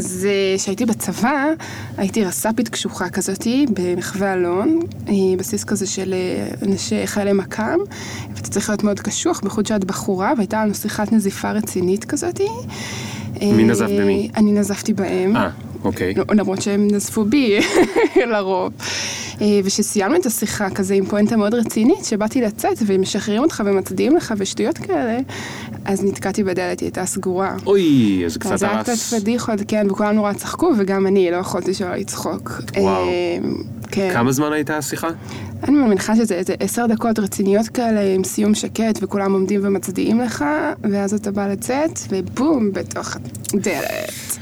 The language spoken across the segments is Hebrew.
אז אה, כשהייתי בצבא, הייתי רס"פית קשוחה כזאתי במחווה אלון, אה, בסיס כזה של אה, אנשי חיילי מכ"ם, ואתה צריך להיות מאוד קשוח, בייחוד שאת בחורה, והייתה לנו שיחת נזיפה רצינית כזאתי. מי נזף במי? אני נזפתי בהם. אה, אוקיי. למרות שהם נזפו בי לרוב. אה, וכשסיימנו את השיחה כזה עם פואנטה מאוד רצינית, שבאתי לצאת ומשחררים אותך ומצדיעים לך ושטויות כאלה, אז נתקעתי בדלת, היא הייתה סגורה. אוי, אז קצת אז זה היה הרס. קצת פדיחות, כן, וכולם נורא צחקו, וגם אני, לא יכולתי שלא לצחוק. וואו. אה, כן. כמה זמן הייתה השיחה? אני מניחה שזה איזה עשר דקות רציניות כאלה, עם סיום שקט, וכולם עומדים ומצדיעים לך, ואז אתה בא לצאת, ובום, בתוך הדלת.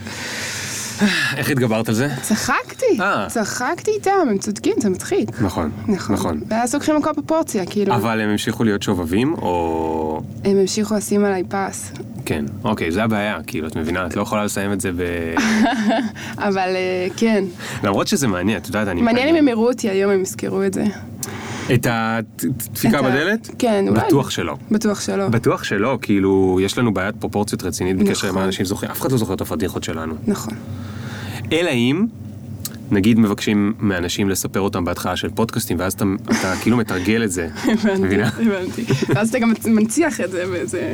איך התגברת על זה? צחקתי, אה. צחקתי איתם, הם צודקים, זה מצחיק. נכון, נכון. נכון. ואז לוקחים לכל פרופורציה, כאילו. אבל הם המשיכו להיות שובבים, או... הם המשיכו לשים עליי פס. כן, אוקיי, זה הבעיה, כאילו, את מבינה, את לא יכולה לסיים את זה ב... אבל אה, כן, למרות שזה מעניין, את יודעת, אני... מעניין אם הם יראו אותי היום, הם יזכרו את זה. את הדפיקה בדלת? כן, אולי. בטוח שלא. בטוח שלא. בטוח שלא, כאילו, יש לנו בעיית פרופורציות רצינית בקשר עם נכון. האנשים זוכרים, אף אחד לא זוכר את הפדיחות שלנו. נכון. אלא אם, נגיד מבקשים מאנשים לספר אותם בהתחלה של פודקאסטים, ואז אתה, אתה כאילו מתרגל את זה. הבנתי? הבנתי. ואז אתה גם מנציח את זה באיזה...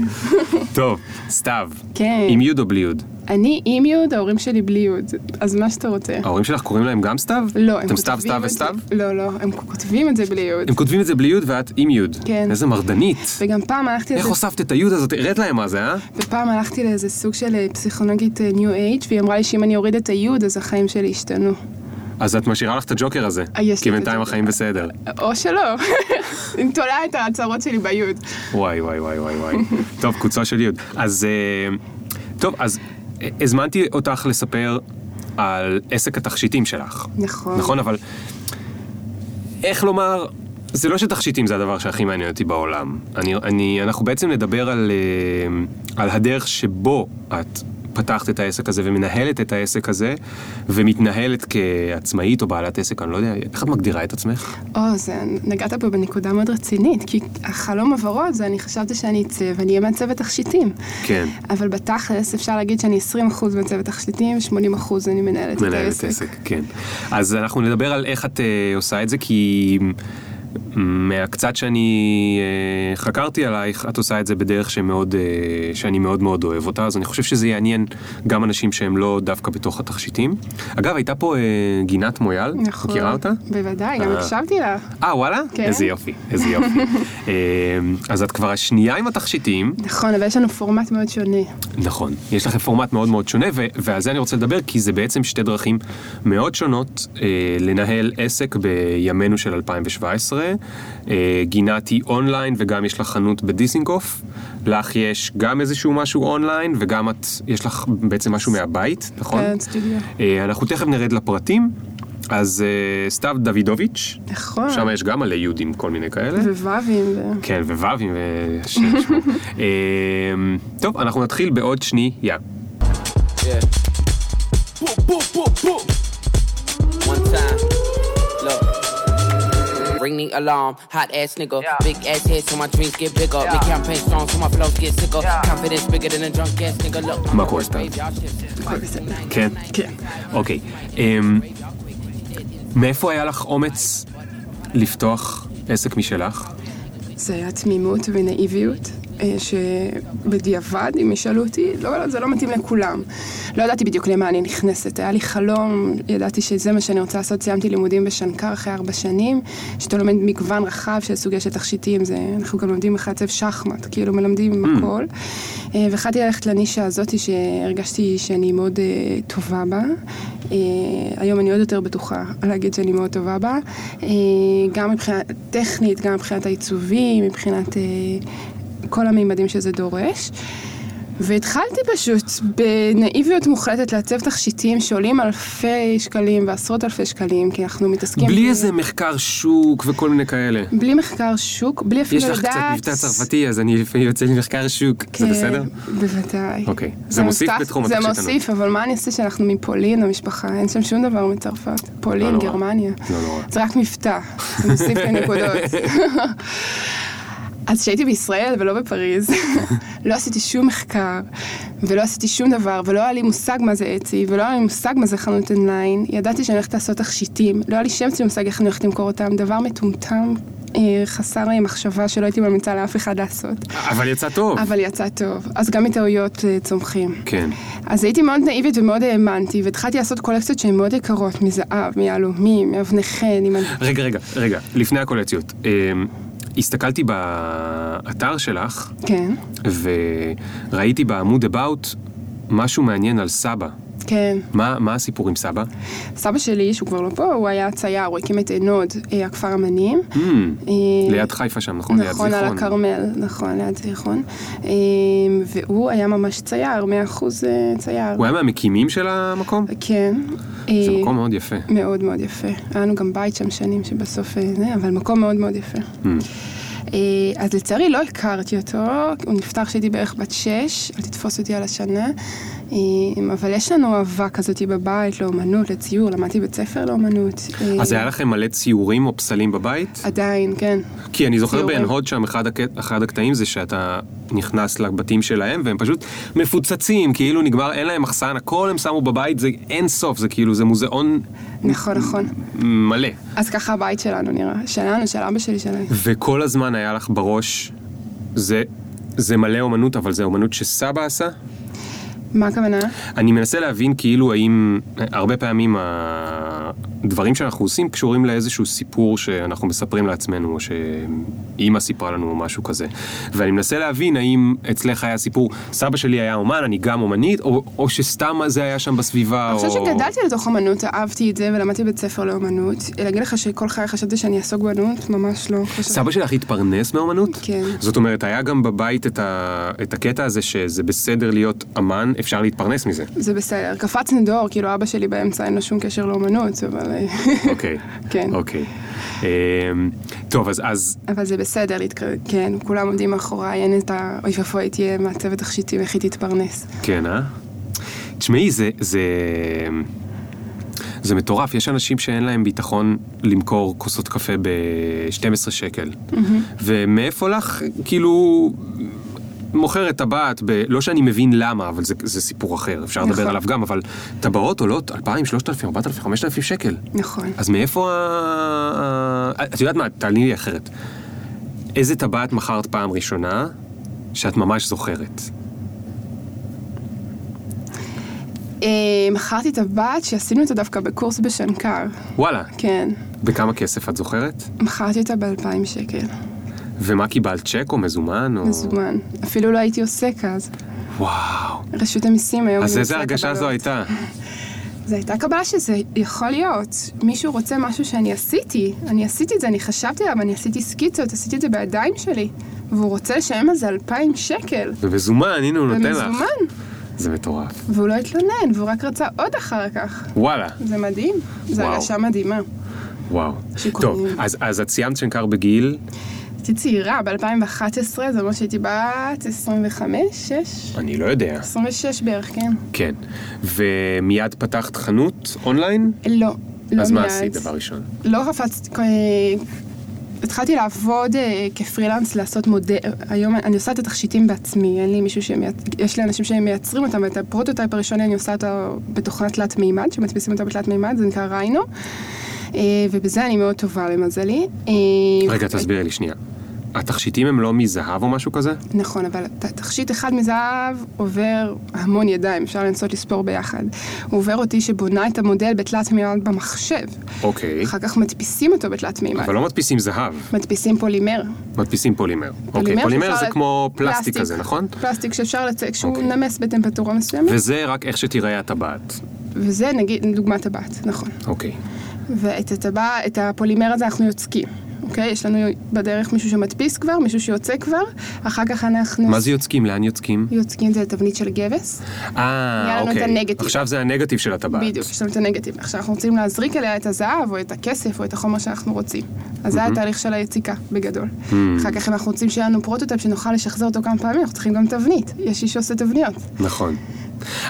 טוב, סתיו. כן. עם יוד או בלי יוד? אני עם יוד, ההורים שלי בלי יוד. אז מה שאתה רוצה. ההורים שלך קוראים להם גם סתיו? לא, הם אתם סתיו, כותבים סתיו את זה- וסתיו? לא, לא, הם כותבים את זה בלי יוד. הם כותבים את זה בלי יוד ואת עם יוד. כן. איזה מרדנית. וגם פעם הלכתי איך לזה, הוספת את היוד הזאת? הראית להם מה זה, אה? ופעם הלכתי לאיזה סוג של אה, פסיכולוגית ניו אייג' והיא אמרה לי שאם אני אוריד את היוד אז החיים שלי ישתנו. אז את משאירה לך את הג'וקר הזה. אה, יש כי בינתיים. החיים בסדר. או שלא. אני תולה את ההצהרות שלי ביוד. וואי וואי וואי וואי וואי. טוב, קבוצה של יוד. אז אה, טוב, אז אה, הזמנתי אותך לספר על עסק התכשיטים שלך. נכון. נכון, אבל איך לומר, זה לא שתכשיטים זה הדבר שהכי מעניין אותי בעולם. אני, אני, אנחנו בעצם נדבר על, אה, על הדרך שבו את פתחת את העסק הזה ומנהלת את העסק הזה, ומתנהלת כעצמאית או בעלת עסק, אני לא יודע, איך את מגדירה את עצמך? או, זה, נגעת פה בנקודה מאוד רצינית, כי החלום הוורוד זה אני חשבתי שאני אצא ואני אהיה מעצבת תכשיטים. כן. אבל בתכלס אפשר להגיד שאני 20% מעצבת תכשיטים, 80% אני מנהלת את מנהלת העסק. עסק, כן. אז אנחנו נדבר על איך את uh, עושה את זה, כי מהקצת שאני uh, חקרתי עלייך, את עושה את זה בדרך שמאוד, uh, שאני מאוד מאוד אוהב אותה, אז אני חושב שזה יעניין גם אנשים שהם לא דווקא בתוך התכשיטים. אגב, הייתה פה uh, גינת מויאל, נכון. מכירה אותה? בוודאי, גם אה. הקשבתי לה. אה, וואלה? כן. איזה יופי, איזה יופי. אז את כבר השנייה עם התכשיטים. נכון, אבל יש לנו פורמט מאוד שונה. נכון, יש לכם פורמט מאוד מאוד שונה, ו- ועל זה אני רוצה לדבר, כי זה בעצם שתי דרכים מאוד שונות אה, לנהל עסק בימינו של 2017. אה, גינת היא אונליין, וגם יש לך חנות בדיסינגוף. לך יש גם איזשהו משהו אונליין, וגם את, יש לך בעצם משהו מהבית, נכון? כן, סטודיו. אה, אנחנו תכף נרד לפרטים. אז אה, סתיו דוידוביץ', נכון. שם יש גם מלא יהודים, כל מיני כאלה. וווים. ו... כן, וו"ים ו... אמ, טוב, אנחנו נתחיל בעוד שנייה. Yeah. Ring the alarm, hot ass nigga. Big ass head so my dreams get bigger. Make campaign strong so my flows get sicker. Confidence bigger than a drunk ass nigga. Look, מה קורה, shift. הכל בסדר. כן? כן. אוקיי. אמ, מאיפה היה לך אומץ לפתוח עסק משלך? זה היה תמימות ונאיביות, אה, שבדיעבד, אם ישאלו אותי, לא, זה לא מתאים לכולם. לא ידעתי בדיוק למה אני נכנסת, היה לי חלום, ידעתי שזה מה שאני רוצה לעשות, סיימתי לימודים בשנקר אחרי ארבע שנים, שאתה לומד מגוון רחב של סוגי של תכשיטים, זה, אנחנו גם לומדים איך לעצב שחמט, כאילו מלמדים Mm. הכל. אה, והחלטתי ללכת לנישה הזאת שהרגשתי שאני מאוד אה, טובה בה. אה, היום אני עוד יותר בטוחה להגיד שאני מאוד טובה בה, אה, גם מבחינה טכנית, גם מבחינת העיצובים, מבחינת אה, כל המימדים שזה דורש. והתחלתי פשוט בנאיביות מוחלטת לעצב תכשיטים שעולים אלפי שקלים ועשרות אלפי שקלים, כי אנחנו מתעסקים... בלי ב- איזה מחקר שוק וכל מיני כאלה. בלי מחקר שוק, בלי אפילו יש לדעת... לך קצת מבטא צרפתי, אז אני לפעמים יוצא לי מחקר שוק. זה כן, בסדר? בוודאי. אוקיי. זה מוסיף מוסף- בתחום זה התכשיטנות. מוסיף, אבל מה אני אעשה שאנחנו מפולין, המשפחה? אין שם שום דבר מצרפת. לא פולין, נורא. גרמניה. לא נורא. זה רק מבטא, זה מוסיף לי נקודות. אז כשהייתי בישראל ולא בפריז, לא עשיתי שום מחקר, ולא עשיתי שום דבר, ולא היה לי מושג מה זה אצי, ולא היה לי מושג מה זה חנות אונליין. ידעתי שאני הולכת לעשות תכשיטים, לא היה לי שם של מושג איך אני הולכת למכור אותם, דבר מטומטם, אה, חסר אה, מחשבה שלא הייתי ממליצה לאף אחד לעשות. אבל יצא טוב. אבל יצא טוב, אז גם מטעויות אה, צומחים. כן. אז הייתי מאוד נאיבית ומאוד האמנתי, והתחלתי לעשות קולקציות שהן מאוד יקרות, מזהב, מיהלומים, מאבני חן, עם... רגע, רגע, רגע, לפני הקולקציות. הסתכלתי באתר שלך, כן, וראיתי בעמוד about משהו מעניין על סבא. כן. מה, מה הסיפור עם סבא? סבא שלי, שהוא כבר לא פה, הוא היה צייר, הוא הקים את נוד, אה, הכפר אמנים. Mm, אה, ליד חיפה שם, נכון? ליד נכון, על זיכרון. הכרמל, נכון, ליד זיכרון. אה, והוא היה ממש צייר, מאה אחוז אה, צייר. הוא היה מהמקימים של המקום? כן. זה אה, מקום מאוד יפה. מאוד מאוד יפה. היה לנו גם בית שם שנים שבסוף אה, זה, אבל מקום מאוד מאוד יפה. Mm. אה, אז לצערי לא הכרתי אותו, הוא נפטר כשהייתי בערך בת שש, אל תתפוס אותי על השנה. אבל יש לנו אהבה כזאת בבית לאומנות, לציור, למדתי בית ספר לאומנות. אה, אז היה לכם מלא ציורים או פסלים בבית? עדיין, כן. כי אני זוכר. בעין הוד שם, אחד, הק... אחד הקטעים זה שאתה נכנס לבתים שלהם והם פשוט מפוצצים, כאילו נגמר, אין להם מחסן, הכל הם שמו בבית, זה אין סוף, זה כאילו, זה מוזיאון נכון, נכון. מלא. אז ככה הבית שלנו נראה. שלנו, של אבא שלי, שלנו. וכל הזמן היה לך בראש, זה, זה מלא אומנות, אבל זה אומנות שסבא עשה? מה הכוונה? אני מנסה להבין כאילו האם הרבה פעמים הדברים שאנחנו עושים קשורים לאיזשהו סיפור שאנחנו מספרים לעצמנו, או שאימא סיפרה לנו או משהו כזה. ואני מנסה להבין האם אצלך היה סיפור, סבא שלי היה אומן, אני גם אומנית, או, או שסתם זה היה שם בסביבה, אני או... חושבת שגדלתי לתוך אמנות, אהבתי את זה ולמדתי בית ספר לאמנות. להגיד לך שכל חיי חשבתי שאני אעסוק באמנות? ממש לא. סבא שלך התפרנס מאומנות? כן. זאת אומרת, היה גם בבית את, ה... את הקטע הזה שזה בסדר להיות אמן, אפשר להתפרנס מזה. זה בסדר. קפצנו דור, כאילו אבא שלי באמצע אין לו שום קשר לאמנות, אבל... אה, אוקיי. כן. אוקיי. אמ, טוב, אז, אז אבל זה בסדר, להתק... כן, כולם עומדים מאחוריי, אין את ה... אוי ואבוי, אהיה מעצבת תכשיטים, איך היא תתפרנס. כן, אה? תשמעי, זה, זה, זה מטורף, יש אנשים שאין להם ביטחון למכור כוסות קפה ב-12 שקל. ומאיפה לך, כאילו, מוכרת טבעת, ב... לא שאני מבין למה, אבל זה, זה סיפור אחר, אפשר לדבר נכון. עליו גם, אבל טבעות עולות 2,000, 3,000, 4,000, 5,000 שקל. נכון. אז מאיפה ה... את יודעת מה, תעני לי אחרת. איזה טבעת מכרת פעם ראשונה שאת ממש זוכרת? אה, מכרתי טבעת שעשינו אותה דווקא בקורס בשנקר. וואלה, כן. בכמה כסף את זוכרת? מכרתי אותה ב-2,000 שקל. ומה קיבלת, צ'ק או מזומן? או... מזומן. אפילו לא הייתי עוסק אז. וואו. רשות המיסים היום... אז איזה הרגשה. זו הייתה? זו הייתה קבלה שזה יכול להיות. מישהו רוצה משהו שאני עשיתי. אני עשיתי את זה, אני חשבתי עליו, אני עשיתי סקיצות, עשיתי את זה בידיים שלי. והוא רוצה לשלם על זה 2,000 שקל. ומזומן, הנה הוא נותן לך. ומזומן. זה מטורף. והוא לא התלונן, והוא רק רצה עוד אחר כך. וואלה. זה מדהים. זו. הרגשה מדהימה. וואו. שקוראים. טוב, אז, אז את סיימת שנקר בגיל, הייתי צעירה, ב-2011, זה אומר שהייתי בת 25, 6? אני לא יודע. 26 בערך, כן. כן. ומיד פתחת חנות אונליין? לא, לא אז מה מיד. עשית דבר ראשון? לא קפצתי, אה, התחלתי לעבוד אה, כפרילנס, לעשות מודל, היום אני עושה את התכשיטים בעצמי, אין לי מישהו שמייצ... יש לי אנשים שמייצרים אותם, ואת ה prototype הראשוני אני עושה אותו בתוכנת תלת מימד, שמדפיסים אותה בתלת מימד, זה נקרא Rhino, אה, ובזה אני מאוד טובה למזלי. אה, רגע, תסבירי לי שנייה. התכשיטים הם לא מזהב או משהו כזה? נכון, אבל תכשיט אחד מזהב עובר המון ידיים, אפשר לנסות לספור ביחד. הוא עובר אותי שבונה את המודל בתלת מימד במחשב. אוקיי. אחר כך מדפיסים אותו בתלת מימד. אבל לא מדפיסים זהב, מדפיסים פולימר. מדפיסים פולימר. אוקיי, פולימר זה לת- כמו פלסטיק כזה, נכון? פלסטיק שאפשר לצקת, שהוא אוקיי. נמס בטמפרטורה מסוימת, וזה רק איך שתיראה הטבעת. וזה נגיד דוגמת טבעת, נכון. אוקיי. ואת הטבע, את הפולימר הזה אנחנו יוצקים. אוקיי? יש לנו בדרך מישהו שמדפיס כבר, מישהו שיוצק כבר, אחר כך אנחנו מה זה יוצקים? לאן יוצקים? יוצקים זה לתבנית של גבס. אה, אוקיי. עכשיו זה הנגטיב של הטבעת. בדיוק, יש לנו את הנגטיב. עכשיו אנחנו רוצים להזריק אליה את הזהב, או את הכסף, או את החומר שאנחנו רוצים. אז זה התהליך של היציקה, בגדול. אחר כך אם אנחנו רוצים שיהיה לנו prototype שנוכל לשחזר אותו כמה פעמים, אנחנו צריכים גם תבנית. יש איש שעושה תבניות. נכון.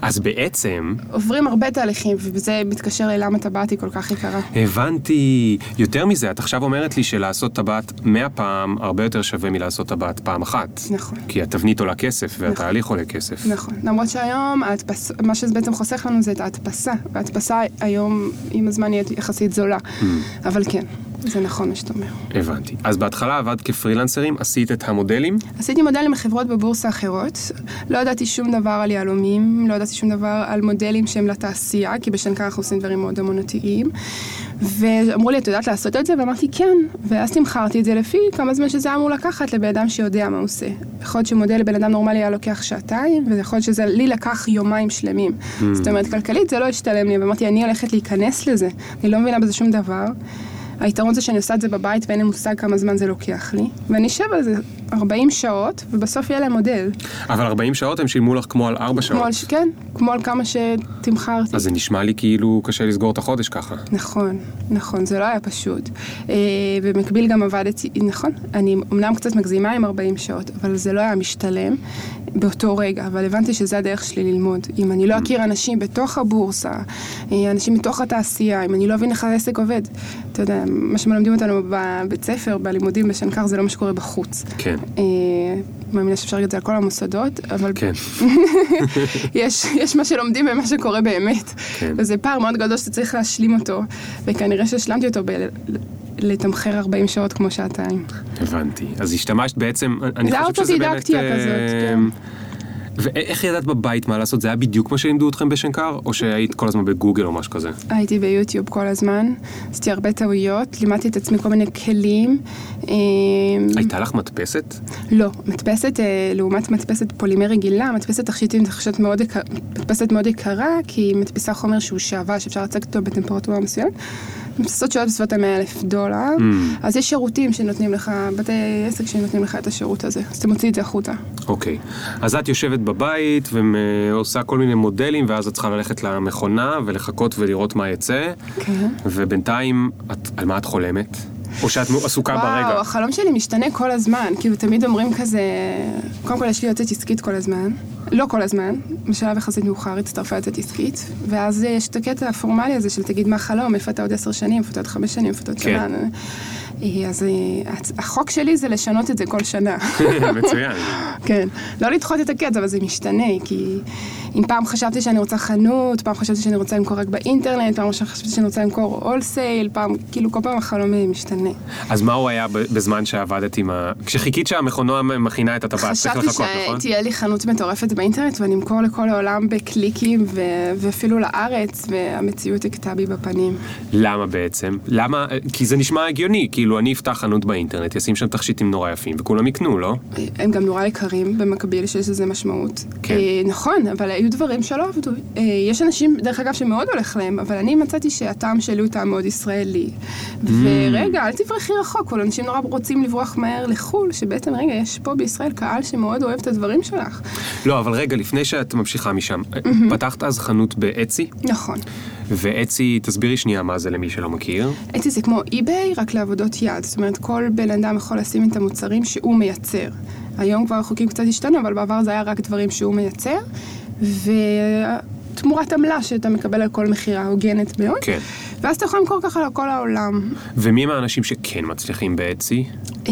אז בעצם, עוברים הרבה תהליכים, וזה מתקשר ללמה טבעת היא כל כך יקרה. הבנתי. יותר מזה, את עכשיו אומרת לי שלעשות טבעת 100 פעם הרבה יותר שווה מלעשות טבעת פעם אחת. נכון. כי התבנית עולה כסף והתהליך עולה כסף. נכון, למרות שהיום ההדפס, מה שזה בעצם חוסך לנו זה את ההדפסה, וההדפסה היום עם הזמן נהיית יחסית זולה, Mm. אבל כן, זה נכון מה שאתה אומר. הבנתי. אז בהתחלה עבדת כפרילנסרים, עשית את המודלים, עשיתי מודלים לחברות בבורסה אחרות, לא ידעתי שום דבר על יהלומים, לא ידעתי שום דבר על מודלים שהם לתעשייה, כי בשנקר אנחנו עושים דברים מאוד אמנותיים, ואמרו לי, את יודעת לעשות את זה? ואמרתי, כן, ואז תמכרתי את זה לפי כמה זמן שזה אמור לקחת לבן אדם שיודע מה הוא עושה. יכול להיות שמודל לבן אדם נורמלי היה לוקח שעתיים, ויכול להיות שזה לי לקח יומיים שלמים. זאת אומרת, כלכלית זה לא השתלם לי, ואמרתי, אני הולכת להיכנס לזה, אני לא מבינה בזה שום דבר. היתרון זה שאני עושה את זה בבית ואין לי מושג כמה זמן זה לוקח לי, ואני אשב על זה 40 שעות, ובסוף יהיה להם מודל. אבל 40 שעות הם שילמו לך כמו על 4 שעות. כמו על, כן, כמו על כמה שתמכרתי. אז זה נשמע לי כאילו קשה לסגור את החודש ככה. נכון, נכון, זה לא היה פשוט. אה, במקביל גם עבדתי, נכון, אני אמנם קצת מגזימה עם 40 שעות, אבל זה לא היה משתלם באותו רגע, אבל הבנתי שזה הדרך שלי ללמוד. אם אני לא אכיר אנשים בתוך הבורסה, אה, אנשים מתוך התעשייה, אם אני לא אבין איך העסק עובד, אתה יודע, מה שמלמדים אותנו בבית ספר, בלימודים בשנקר, זה לא מה שקורה בחוץ. כן. אה, מאמינה שאפשר להגיד את זה על כל המוסדות, אבל כן. יש, יש מה שלומדים ומה שקורה באמת. כן. וזה פער מאוד גדול שאתה צריך להשלים אותו, וכנראה שהשלמתי אותו ב- לתמחר 40 שעות כמו שעתיים. הבנתי. אז השתמשת בעצם, אני זה חושב שזה באמת... אוטודידקטיה אה, כזאת, כן. ואיך ידעת בבית מה לעשות? זה היה בדיוק מה שלימדו אתכם בשנקר? או שהיית כל הזמן בגוגל או משהו כזה? הייתי ביוטיוב כל הזמן, עשיתי הרבה טעויות, לימדתי את עצמי כל מיני כלים. אה, הייתה לך מדפסת? לא, מדפסת, אה, לעומת מדפסת פולימר רגילה, מדפסת תכשיטים נחשבת מאוד, יקר- מדפסת מאוד יקרה, כי היא מדפיסה חומר שהוא שעווה, שאפשר לצקת אותו בטמפרטורה מסוימת. שעולות בסביבות ה-100 אלף דולר, Mm. אז יש שירותים שנותנים לך, בתי עסק שנותנים לך את השירות הזה, אז אתה מוציא את זה החוצה. אוקיי. אז את יושבת בבית ועושה כל מיני מודלים, ואז את צריכה ללכת למכונה ולחכות ולראות מה יצא, כן. ובינתיים, את, על מה את חולמת? או שאת עסוקה ברגע? וואו, החלום שלי משתנה כל הזמן, כאילו תמיד אומרים כזה, קודם כל יש לי יועצת עסקית כל הזמן, לא כל הזמן, בשלב יחסית מאוחר הצטרפה יועצת עסקית, ואז יש את הקטע הפורמלי הזה של תגיד מה החלום, איפה אתה עוד עשר שנים, איפה אתה עוד חמש שנים, איפה אתה עוד כן. שנה. אז החוק שלי זה לשנות את זה כל שנה. מצוין. כן, לא לדחות את הקץ, אבל זה משתנה, כי אם פעם חשבתי שאני רוצה חנות, פעם חשבתי שאני רוצה למכור רק באינטרנט, פעם חשבתי שאני רוצה למכור אולסייל, פעם, כאילו כל פעם החלום משתנה. אז מה הוא היה בזמן שעבדת עם ה... כשחיכית שהמכונה מכינה את הטבעת, צריך חשבתי לחכות, נכון? שתהיה לי חנות מטורפת באינטרנט ואני אמכור לכל העולם בקליקים ו- ואפילו לארץ, והמציאות הכתה בי בפנים. למה בעצם? למה? כי זה נשמע הגיוני, כאילו אני אפתח חנות באינטרנט, אשים שם תכשיטים נורא יפים, וכולם יקנו, לא? הם גם נורא יקרים במקביל, שיש לזה משמעות. כן. אה, נכון, אבל היו דברים שלא עבדו. אה, יש אנשים, דרך אגב, שמאוד הולך להם, אבל אני מצאתי שהטעם שלי הוא טעם מאוד ישראלי. Mm. ורגע, אל תברחי רחוק, כל אנשים נורא רוצים לברוח מהר לחו"ל, שבעצם, רגע, יש פה בישראל קהל שמאוד אוהב את הדברים שלך. לא, אבל רגע, לפני שאת ממשיכה משם, פתחת אז חנות באצי, נכון. ואצי, תסבירי שנייה מה זה למי שלא מכיר. אצי זה כמו אי-ביי, רק לעבודות יד. זאת אומרת, כל בן אדם יכול לשים את המוצרים שהוא מייצר. היום כבר החוקים קצת השתנו, אבל בעבר זה היה רק דברים שהוא מייצר, ותמורת עמלה שאתה מקבל על כל מכירה הוגנת מאוד. כן. ואז אתה יכול למכור ככה לכל העולם. ומי הם האנשים שכן מצליחים באצי? חושבת-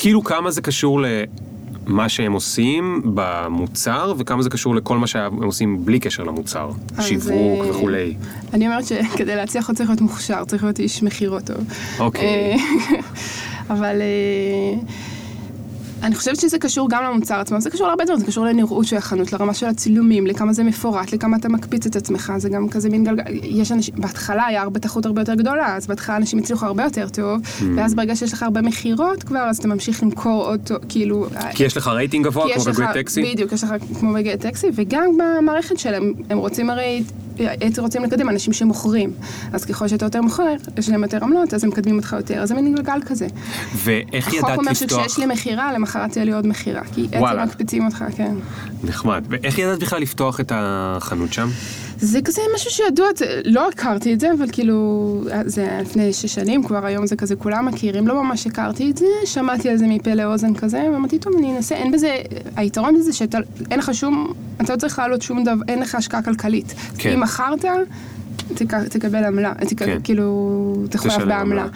כאילו כמה זה קשור למה שהם עושים במוצר, וכמה זה קשור לכל מה שהם עושים בלי קשר למוצר. שיווק אה, וכולי. אני אומרת שכדי להצליח עוד צריך להיות מוכשר, צריך להיות איש מכירות טוב. אוקיי. אה, אבל אה, אני חושבת שזה קשור גם למוצר עצמו, זה קשור להרבה דברים, זה קשור לנראות של החנות, לרמה של הצילומים, לכמה זה מפורט, לכמה אתה מקפיץ את עצמך, זה גם כזה מין גלגל, יש אנשים, בהתחלה היה הרבה תחרות הרבה יותר גדולה, אז בהתחלה אנשים הצליחו הרבה יותר טוב, Mm. ואז ברגע שיש לך הרבה מכירות כבר, אז אתה ממשיך למכור עוד, כאילו... כי יש לך רייטינג גבוה, כמו בגוי טקסי? בדיוק, יש לך כמו בגט טקסי, וגם במערכת שלהם, הם רוצים הרי, את רוצים לקדם אנשים שמוכרים. אז ככל שאתה יותר מוכר, יש להם יותר עמלות, אז הם מקדמים אותך יותר, אז זה מין גלגל כזה. ואיך החוק ידעת אומר לפתוח... שכשיש לי מכירה, למחרת תהיה לי עוד מכירה. כי. עצם מקפיצים אותך, כן. נחמד. ואיך ידעת בכלל לפתוח את החנות שם? זה כזה משהו שידוע, זה- לא הכרתי את זה, אבל כאילו, זה לפני שש שנים, כבר היום זה כזה, כולם מכירים, לא ממש הכרתי את זה, שמעתי על זה מפה לאוזן כזה, ואמרתי, טוב, אני אנסה, אין בזה, היתרון בזה שאתה, אין לך שום, אתה לא צריך לעלות שום דבר, אין לך השקעה כלכלית. כן. אם מכרת, תק- תקבל עמלה, תק- כן. כאילו, תחויב בעמלה. עמלה.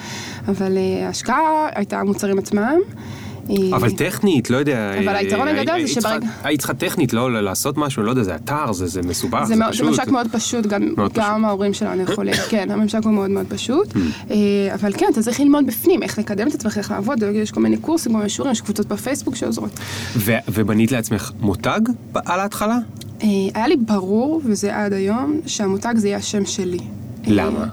אבל אה, ההשקעה הייתה המוצרים עצמם. אה, אבל טכנית, לא יודע. אבל אה, היתרון הגדול היית זה שברגע- היית צריכה טכנית, לא לעשות משהו, לא יודע, זה אתר, זה זה מסובך, זה, זה מאוד, זה פשוט. ממשק מאוד פשוט, גם, מאוד גם פשוט. ההורים שלנו יכולים, כן, הממשק הוא מאוד מאוד פשוט, אה, אבל כן, אתה צריך ללמוד בפנים, איך לקדם את עצמך, איך לעבוד, יש כל מיני קורסים, כל מיני שיעורים, יש קבוצות בפייסבוק שעוזרות. ובנית לעצמך מותג על ההתחלה? אה, היה לי ברור, וזה עד היום, שהמותג זה יהיה השם שלי. למה?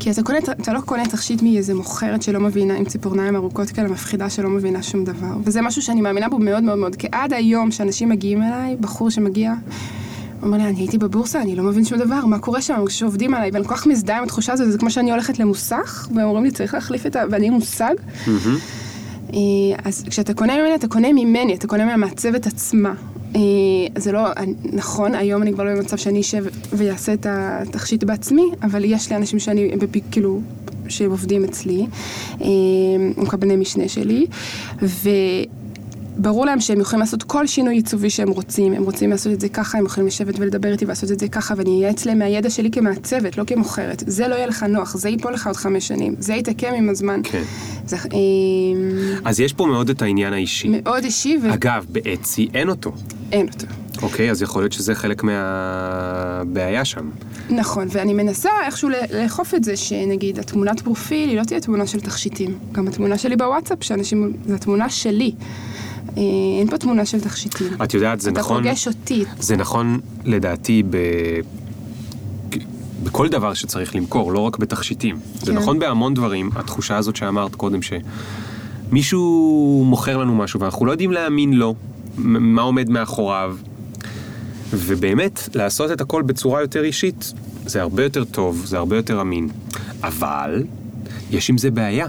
כי אתה, קונה, אתה לא קונה תכשיט מאיזה מוכרת שלא מבינה, עם ציפורניים ארוכות כאלה, מפחידה שלא מבינה שום דבר. וזה משהו שאני מאמינה בו מאוד מאוד מאוד, כי עד היום שאנשים מגיעים אליי, בחור שמגיע, אומר לי, אני הייתי בבורסה, אני לא מבין שום דבר, מה קורה שם, כשעובדים עליי, ואני כל כך מזדהה עם התחושה הזאת, זה כמו שאני הולכת למוסך, והם אומרים לי, צריך להחליף את ה... ואני עם מושג. אה, אז כשאתה קונה ממני, אתה קונה ממני, אתה קונה מהמעצבת עצמה. אה, זה לא, נכון, היום אני כבר לא במצב שאני אשב ויעשה את התכשיט בעצמי, אבל יש לי אנשים שאני, כאילו, שעובדים אצלי, אה, הם קבלני משנה שלי, וברור להם שהם יכולים לעשות כל שינוי עיצובי שהם רוצים, הם רוצים לעשות את זה ככה, הם יכולים לשבת ולדבר איתי ולעשות את זה ככה, ואני אייעץ להם מהידע שלי כמעצבת, לא כמוכרת. זה לא יהיה לך נוח, זה ייפול לך עוד חמש שנים, זה יתעקם עם הזמן. כן. זה אה, אז יש פה מאוד את העניין האישי. מאוד אישי ואין אגב, באצי אין אותו. אותו. אוקיי, אז יכול להיות שזה חלק מהבעיה שם. נכון, ואני מנסה איכשהו לאכוף את זה, שנגיד התמונת פרופיל היא לא תהיה תמונה של תכשיטים. גם התמונה שלי בוואטסאפ, שאנשים, זו התמונה שלי. אה, אין פה תמונה של תכשיטים. את יודעת, זה אתה נכון... פוגש אותי. זה נכון לדעתי ב... בכל דבר שצריך למכור, לא רק בתכשיטים. זה כן. נכון בהמון דברים, התחושה הזאת שאמרת קודם, שמישהו מוכר לנו משהו ואנחנו לא יודעים להאמין לו, מה עומד מאחוריו, ובאמת, לעשות את הכל בצורה יותר אישית, זה הרבה יותר טוב, זה הרבה יותר אמין. אבל, יש עם זה בעיה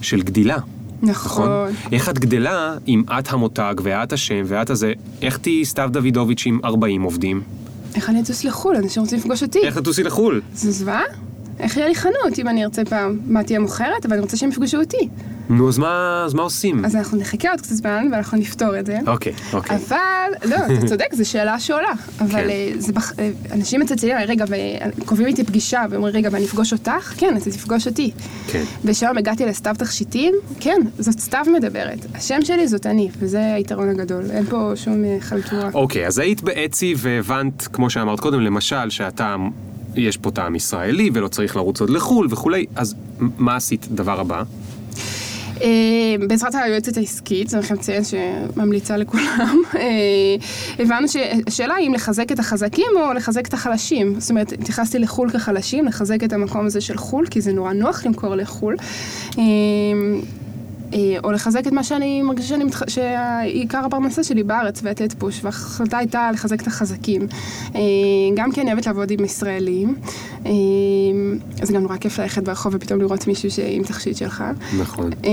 של גדילה. נכון. איך את גדלה אם את המותג ואת השם ואת הזה, איך תהיי סתיו דוידוביץ' עם 40 עובדים? איך אני אטוס לחו"ל? אנשים רוצים לפגוש אותי. איך תטוסי לחו"ל? זה זוועה? איך יהיה לי חנות אם אני ארצה פעם? מה תהיה מוכרת? אבל אני רוצה שהם יפגשו אותי. נו, אז מה, אז מה עושים? אז אנחנו נחכה עוד קצת זמן ואנחנו נפתור את זה. אוקיי, אוקיי. אבל, לא, אתה צודק, זו שאלה שעולה. אבל כן. אה, בח... אה, אנשים מצלצלים רגע, וקובעים איתי פגישה, ואומרים, רגע, ואני אפגוש אותך? כן, אתה תפגוש אותי. כן. ושם הגעתי לסתיו תכשיטים, כן, זאת סתיו מדברת. השם שלי זאת אני, וזה היתרון הגדול. אין פה שום אה, חלטורה. אוקיי, אז היית באצי והבנת, כמו שאמרת קודם, למשל, שהטעם, יש פה טעם ישראלי ולא צריך לרוץ עוד לחו"ל וכולי, אז מה עשית דבר הבא? אה, בעזרת היועצת העסקית, צריך לציין שממליצה לכולם, אה, הבנו שהשאלה היא אם לחזק את החזקים או לחזק את החלשים. זאת אומרת, התייחסתי לחו"ל כחלשים, לחזק את המקום הזה של חו"ל, כי זה נורא נוח למכור לחו"ל. אה, אה, או לחזק את מה שאני מרגישה שאני מתח... שעיקר הפרנסה שלי בארץ ולתת פוש, וההחלטה הייתה לחזק את החזקים. אה, גם כי אני אוהבת לעבוד עם ישראלים, אה, אז גם נורא כיף ללכת ברחוב ופתאום לראות מישהו עם תכשיט שלך. נכון. אה,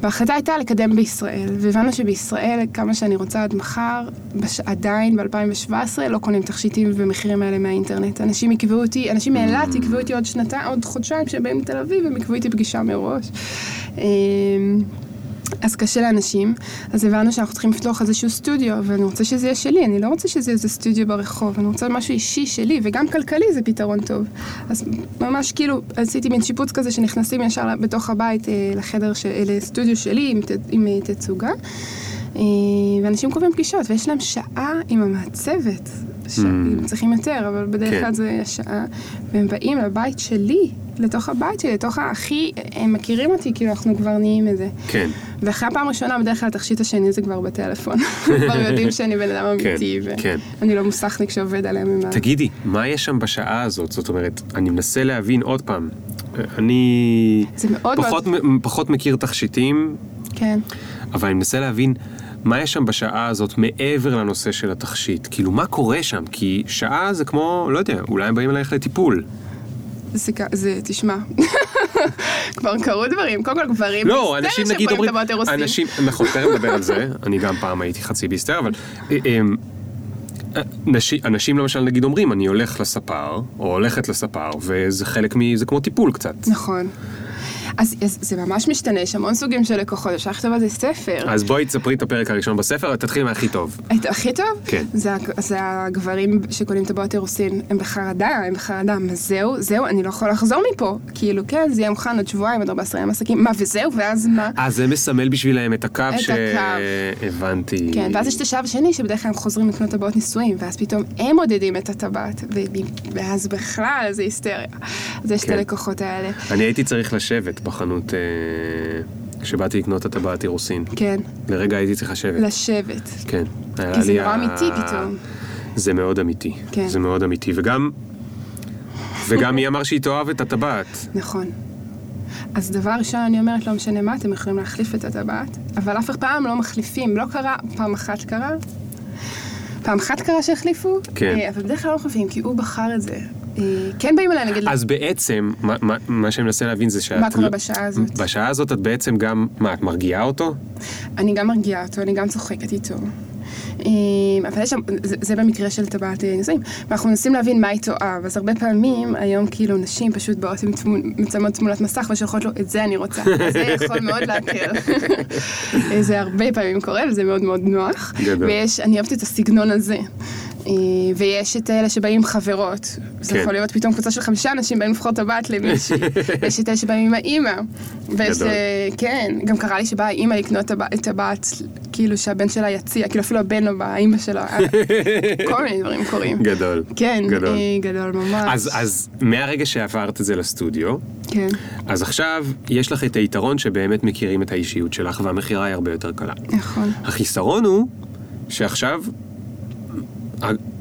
וההחלטה הייתה לקדם בישראל, והבנו שבישראל, כמה שאני רוצה עד מחר, בש... עדיין ב-2017 לא קונים תכשיטים במחירים האלה מהאינטרנט. אנשים יקבעו אותי, אנשים מאילת יקבעו אותי עוד שנתיים, עוד חודשיים כשהם באים לתל אביב, הם יקבעו איתי פגישה מראש. אה, אז קשה לאנשים, אז הבנו שאנחנו צריכים לפתוח איזשהו סטודיו, ואני רוצה שזה יהיה שלי, אני לא רוצה שזה יהיה איזה סטודיו ברחוב, אני רוצה משהו אישי שלי, וגם כלכלי זה פתרון טוב. אז ממש כאילו עשיתי מין שיפוץ כזה שנכנסים ישר בתוך הבית אה, לחדר, ש... לסטודיו שלי עם, ת... עם אה, תצוגה, אה, ואנשים קובעים פגישות, ויש להם שעה עם המעצבת. ש... הם צריכים יותר, אבל בדרך כן. כלל זה שעה, והם באים לבית שלי, לתוך הבית שלי, לתוך הכי, הם מכירים אותי, כאילו אנחנו כבר נהיים איזה. כן. ואחרי הפעם הראשונה, בדרך כלל התכשיט השני זה כבר בטלפון. כבר יודעים שאני בן אדם אמיתי, כן, כן. ואני לא מוסכניק שעובד עליהם עם ה... תגידי, מה יש שם בשעה הזאת? זאת אומרת, אני מנסה להבין עוד פעם. אני מאוד פחות, מאוד... פחות מכיר תכשיטים, כן. אבל אני מנסה להבין מה יש שם בשעה הזאת מעבר לנושא של התכשיט. כאילו, מה קורה שם? כי שעה זה כמו, לא יודע, אולי הם באים אלייך לטיפול. זה, זה, תשמע, כבר קרו דברים, קודם כל גברים לא, בהיסטריה אנשים נגיד אומרים. אנשים, נכון, תכף נדבר על זה, אני גם פעם הייתי חצי בהיסטריה, אבל אה, אה, נשים, אנשים למשל נגיד אומרים, אני הולך לספר, או הולכת לספר, וזה חלק מ... זה כמו טיפול קצת. נכון. אז, זה ממש משתנה, יש המון סוגים של לקוחות, אפשר לכתוב על זה ספר. אז בואי תספרי את הפרק הראשון בספר, ותתחילי מהכי טוב. את הכי טוב? כן. זה, זה הגברים שקונים טבעות אירוסין, הם בחרדה, הם בחרדה, מה זהו, זהו, אני לא יכול לחזור מפה. כאילו, כן, זה יהיה מוכן עוד שבועיים, עוד 14 ימים עסקים, מה וזהו, ואז מה? אה, זה מסמל בשבילהם את הקו את ש... הקו. הבנתי. כן, ואז יש את השלב השני, שבדרך כלל הם חוזרים לקנות טבעות נישואים, ואז פתאום הם מודדים את הטבעת, ואז בכלל זה היסטריה. אז יש את כן. הלקוחות האלה. אני הייתי צריך לשבת בחנות אה, כשבאתי לקנות את הטבעת אירוסין. כן, לרגע הייתי צריך לשבת. לשבת. כן. כי זה נורא אמיתי פתאום. זה מאוד אמיתי. כן. זה מאוד אמיתי. וגם... וגם מי אמר שהיא תאהב את הטבעת? נכון. אז דבר ראשון, אני אומרת, לא משנה מה, אתם יכולים להחליף את הטבעת, אבל אף פעם לא מחליפים. לא קרה, פעם אחת קרה, פעם אחת קרה שהחליפו, כן. אה, אבל בדרך כלל לא מחליפים, כי הוא בחר את זה. כן באים אליי, נגיד, אז בעצם, מה, מה, מה שאני מנסה להבין זה שאת... מה קורה לא- בשעה הזאת? בשעה הזאת את בעצם גם... מה, את מרגיעה אותו? אני גם מרגיעה אותו, אני גם צוחקת איתו. אה, אבל יש שם, זה, זה במקרה של טבעת אה, נישואים. ואנחנו מנסים להבין מה היא טועה, אז הרבה פעמים היום כאילו נשים פשוט באות עם מצלמות תמונת מסך ושולחות לו, את זה אני רוצה. זה יכול מאוד להקל. אה, זה הרבה פעמים קורה וזה מאוד מאוד נוח. ויש, אני אוהבת את הסגנון הזה. אה, ויש את אלה שבאים עם חברות. זה כן. יכול להיות פתאום קבוצה של חמישה אנשים באים לבחור טבעת למישהי. ויש את אלה שבאים עם האימא. ויש. אה, כן, גם קרה לי שבאה אימא לקנות את טבעת, כאילו שהבן שלה יציע, כאילו אפילו הבן לא בא, האימא שלו, אה, כל מיני דברים קורים. גדול. כן, גדול. גדול ממש. אז, אז מהרגע שעברת את זה לסטודיו, כן, אז עכשיו יש לך את היתרון שבאמת מכירים את האישיות שלך והמכירה היא הרבה יותר קלה. נכון. החיסרון הוא שעכשיו,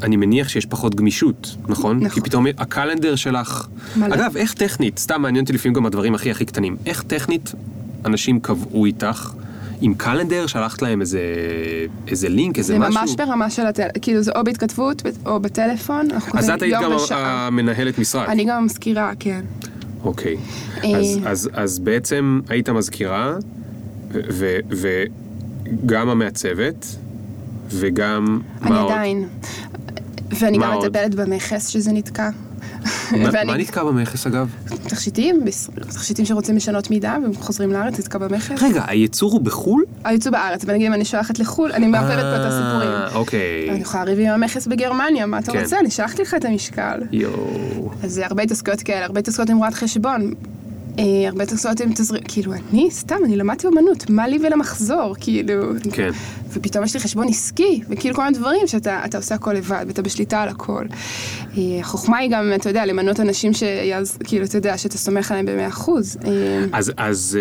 אני מניח שיש פחות גמישות, נכון? נכון. כי פתאום הקלנדר שלך... מלא. אגב, איך טכנית, סתם מעניין אותי לפעמים גם הדברים הכי הכי קטנים, איך טכנית אנשים קבעו איתך עם קלנדר, שלחת להם איזה, איזה לינק, איזה זה משהו? ממש ברמה של הטלפון, כאילו זה או בהתכתבות או בטלפון, אז את היית גם ושעה. המנהלת משרד. אני גם המזכירה, כן. אוקיי. אה. אז, אז, אז בעצם היית מזכירה, וגם המעצבת, וגם... אני? עדיין. ואני גם? מטפלת במכס שזה נתקע. מה- נתקע במכס אגב? תכשיטים, תכשיטים שרוצים לשנות מידה והם חוזרים לארץ, נתקע במכס. רגע, הייצור הוא בחו"ל? היצוא בארץ, ונגיד אם אני שולחת לחו"ל, אני מערבבת פה את הסיפורים. אה, אוקיי. אני יכולה לריב עם המכס בגרמניה, מה אתה כן. רוצה? אני שלחתי לך את המשקל. יואו. אז זה הרבה התעסקויות כאלה, הרבה התעסקויות עם רואת חשבון. אה, הרבה התעסקויות עם תזרים, כאילו אני סתם, אני למדתי אומנות, מה לי ולמחזור, כאילו. כן. ופתאום יש לי חשבון עסקי, וכאילו כל מיני דברים שאתה אתה עושה הכל לבד, ואתה בשליטה על הכל. אה, החוכמה היא גם, אתה יודע, למנות אנשים שאז, כאילו, אתה יודע, שאתה סומך עליהם במאה אחוז. אה, אז, אז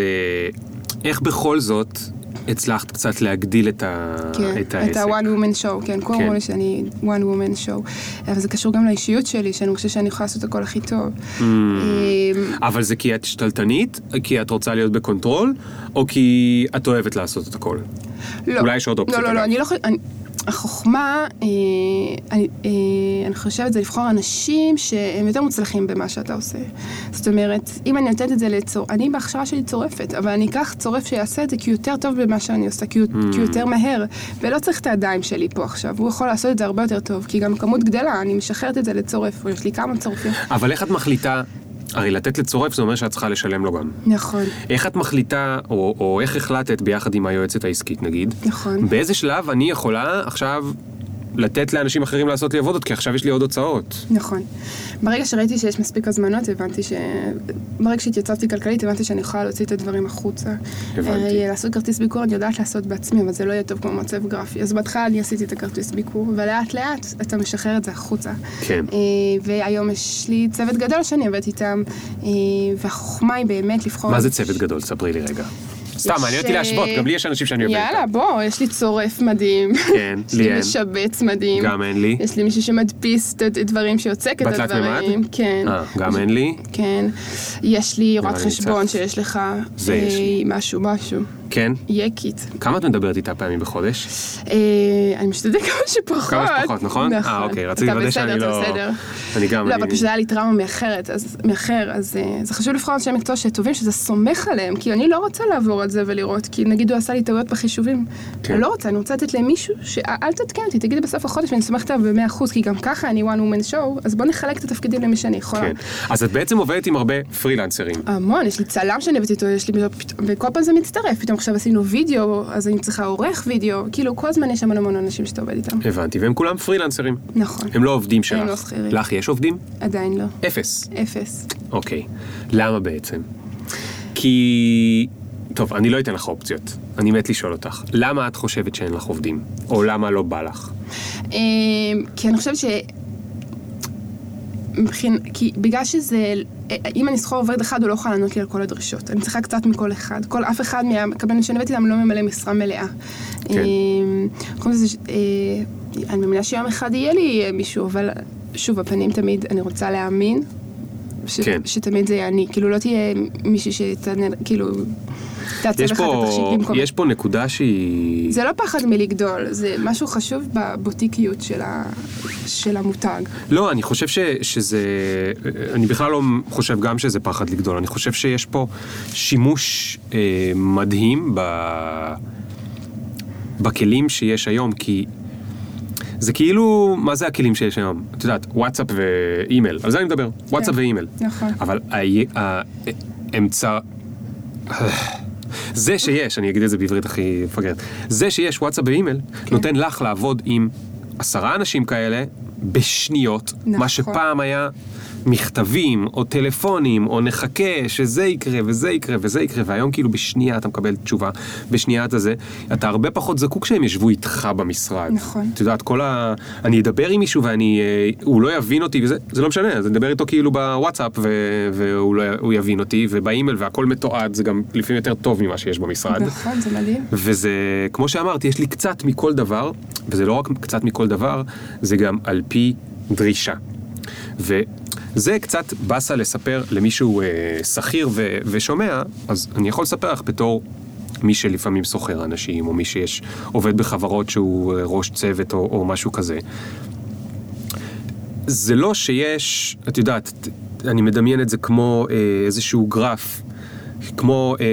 איך בכל זאת הצלחת קצת להגדיל את, ה... כן, את העסק? את ה-one woman show, כן, כולם כן. לי שאני one woman show. אבל זה קשור גם לאישיות שלי, שאני חושבת שאני יכולה לעשות הכל הכי טוב. Mm. אה, אבל זה כי את שתלטנית? כי את רוצה להיות ב control? או כי את אוהבת לעשות את הכל? לא. אולי יש עוד אופציות, לא, לא. לא, אני לא חושבת... החוכמה, אה, אני, אה, אני חושבת, זה לבחור אנשים שהם יותר מוצלחים במה שאתה עושה. זאת אומרת, אם אני נותנת את זה לצור... אני בהכשרה שלי צורפת, אבל אני אקח צורף שיעשה את זה כי הוא יותר טוב במה שאני עושה, כי הוא, Hmm. כי הוא יותר מהר, ולא צריך את הידיים שלי פה עכשיו, הוא יכול לעשות את זה הרבה יותר טוב, כי גם הכמות גדלה, אני משחררת את זה לצורף, יש לי כמה צורפים. אבל איך את מחליטה, הרי לתת לצורף זה אומר שאת צריכה לשלם לו גם. נכון, איך את מחליטה, או, או איך החלטת ביחד עם היועצת העסקית נגיד, נכון. באיזה שלב אני יכולה עכשיו לתת לאנשים אחרים לעשות לי עבודות, כי עכשיו יש לי עוד הוצאות. נכון. ברגע שראיתי שיש מספיק הזמנות, הבנתי ש... ברגע שהתייצבתי כלכלית, הבנתי שאני יכולה להוציא את הדברים החוצה. הבנתי. הרי לעשות כרטיס ביקור אני יודעת לעשות בעצמי, אבל זה לא יהיה טוב כמו מעצב גרפי. אז בהתחלה אני עשיתי את הכרטיס ביקור, ולאט לאט אתה משחרר את זה החוצה. כן. אה, והיום יש לי צוות גדול שאני עובדת איתם, אה, והחוכמה היא באמת לבחור... מה זה צוות גדול? ספרי לי רגע. סתם, מעניין אותי אה, להשוות, גם לי יש אנשים שאני עובד יאללה, איתם. בוא, יש לי צורף מדהים. כן, יש לי לי אין. משבץ מדהים. גם אין לי. יש לי מישהו שמדפיס את הדברים, שיוצק את הדברים. כן. אה, גם אין לי. כן. יש לי רואת חשבון. שיש לך. זה יש אה, לי. משהו, משהו. כן? יקית. כמה את מדברת איתה פעמים בחודש? אה, אני משתדלת כמה שפחות. כמה שפחות, נכון? נכון. אה, אוקיי, רציתי אתה לוודא שאני בסדר, לא... אתה בסדר. אני גם... לא, אני- אבל פשוט היה לי טראומה מאחרת, אז מאחר, אז אה, זה חשוב לבחור אנשי מקצוע שטובים, שזה סומך עליהם, כי אני לא רוצה לעבור על זה ולראות, כי נגיד הוא עשה לי טעויות בחישובים. כן. אני לא רוצה, אני רוצה לתת למישהו, שאל תתקן אותי, תגידי בסוף החודש ואני סומכת עליו ב-100%, כי גם ככה אני one woman show, אז בוא נחלק את התפקידים למי שאני יכולה. כן. אז את בעצם עובדת עם הרבה פרילנסרים. המון, יש לי צלם שאני עובדת איתו, יש לי, וכל פעם זה מצטרף, פתאום עכשיו עשינו וידאו, אז אני צריכה עורך וידאו, כאילו כל הזמן יש המון המון אנשים שאתה עובד איתם. הבנתי, והם כולם פרילנסרים. נכון, הם לא עובדים שלך. הם לא שכירים. לך יש עובדים? עדיין לא. אפס. אפס. אוקיי. למה בעצם? כי... טוב, אני לא אתן לך אופציות. אני מת לשאול אותך. למה את חושבת שאין לך עובדים? או למה לא בא לך? אמ, כי אני חושבת ש... מבחין... כי בגלל שזה... אם אני אסחור עובד אחד, הוא לא יכול לענות לי על כל הדרישות. אני צריכה קצת מכל אחד. כל אף אחד מהקבלנים שאני הבאתי איתם לא ממלא משרה מלאה. כן. ש- אה, אני מאמינה שיום אחד יהיה לי אה, מישהו, אבל שוב, הפנים תמיד, אני רוצה להאמין. ש... כן. שתמיד זה יהיה אני, כאילו לא תהיה מישהי שתענה, כאילו, תעצב לך את התכשיט פה, במקומי. יש פה נקודה שהיא... זה לא פחד מלגדול, זה משהו חשוב בבוטיקיות של, ה... של המותג. לא, אני חושב ש, שזה... אני בכלל לא חושב גם שזה פחד לגדול, אני חושב שיש פה שימוש אה, מדהים ב... בכלים שיש היום, כי זה כאילו, מה זה הכלים שיש היום? את יודעת, וואטסאפ ואימייל, על זה אני מדבר, וואטסאפ ואימייל. נכון. אבל האמצע... זה שיש, אני אגיד את זה בעברית הכי מפגרת, זה שיש וואטסאפ ואימייל, כן. נותן לך לעבוד עם עשרה אנשים כאלה בשניות, נכון. מה שפעם היה מכתבים או טלפונים או נחכה שזה יקרה וזה יקרה וזה יקרה והיום כאילו בשנייה אתה מקבל תשובה, בשנייה אתה זה, אתה הרבה פחות זקוק שהם ישבו איתך במשרד. נכון. את יודעת, כל ה... אני אדבר עם מישהו ואני... אה, הוא לא יבין אותי וזה, זה לא משנה, אז אני אדבר איתו כאילו בוואטסאפ ו... והוא לא... יבין אותי ובאימייל והכל מתועד, זה גם לפעמים יותר טוב ממה שיש במשרד. נכון, זה מדהים. וזה, כמו שאמרתי, יש לי קצת מכל דבר, וזה לא רק קצת מכל דבר, זה גם על פי דרישה. וזה קצת באסה לספר למישהו אה, שכיר ו- ושומע, אז אני יכול לספר לך בתור מי שלפעמים סוחר אנשים, או מי שיש, עובד בחברות שהוא אה, ראש צוות או, או משהו כזה. זה לא שיש, את יודעת, אני מדמיין את זה כמו אה, איזשהו גרף, כמו, אה,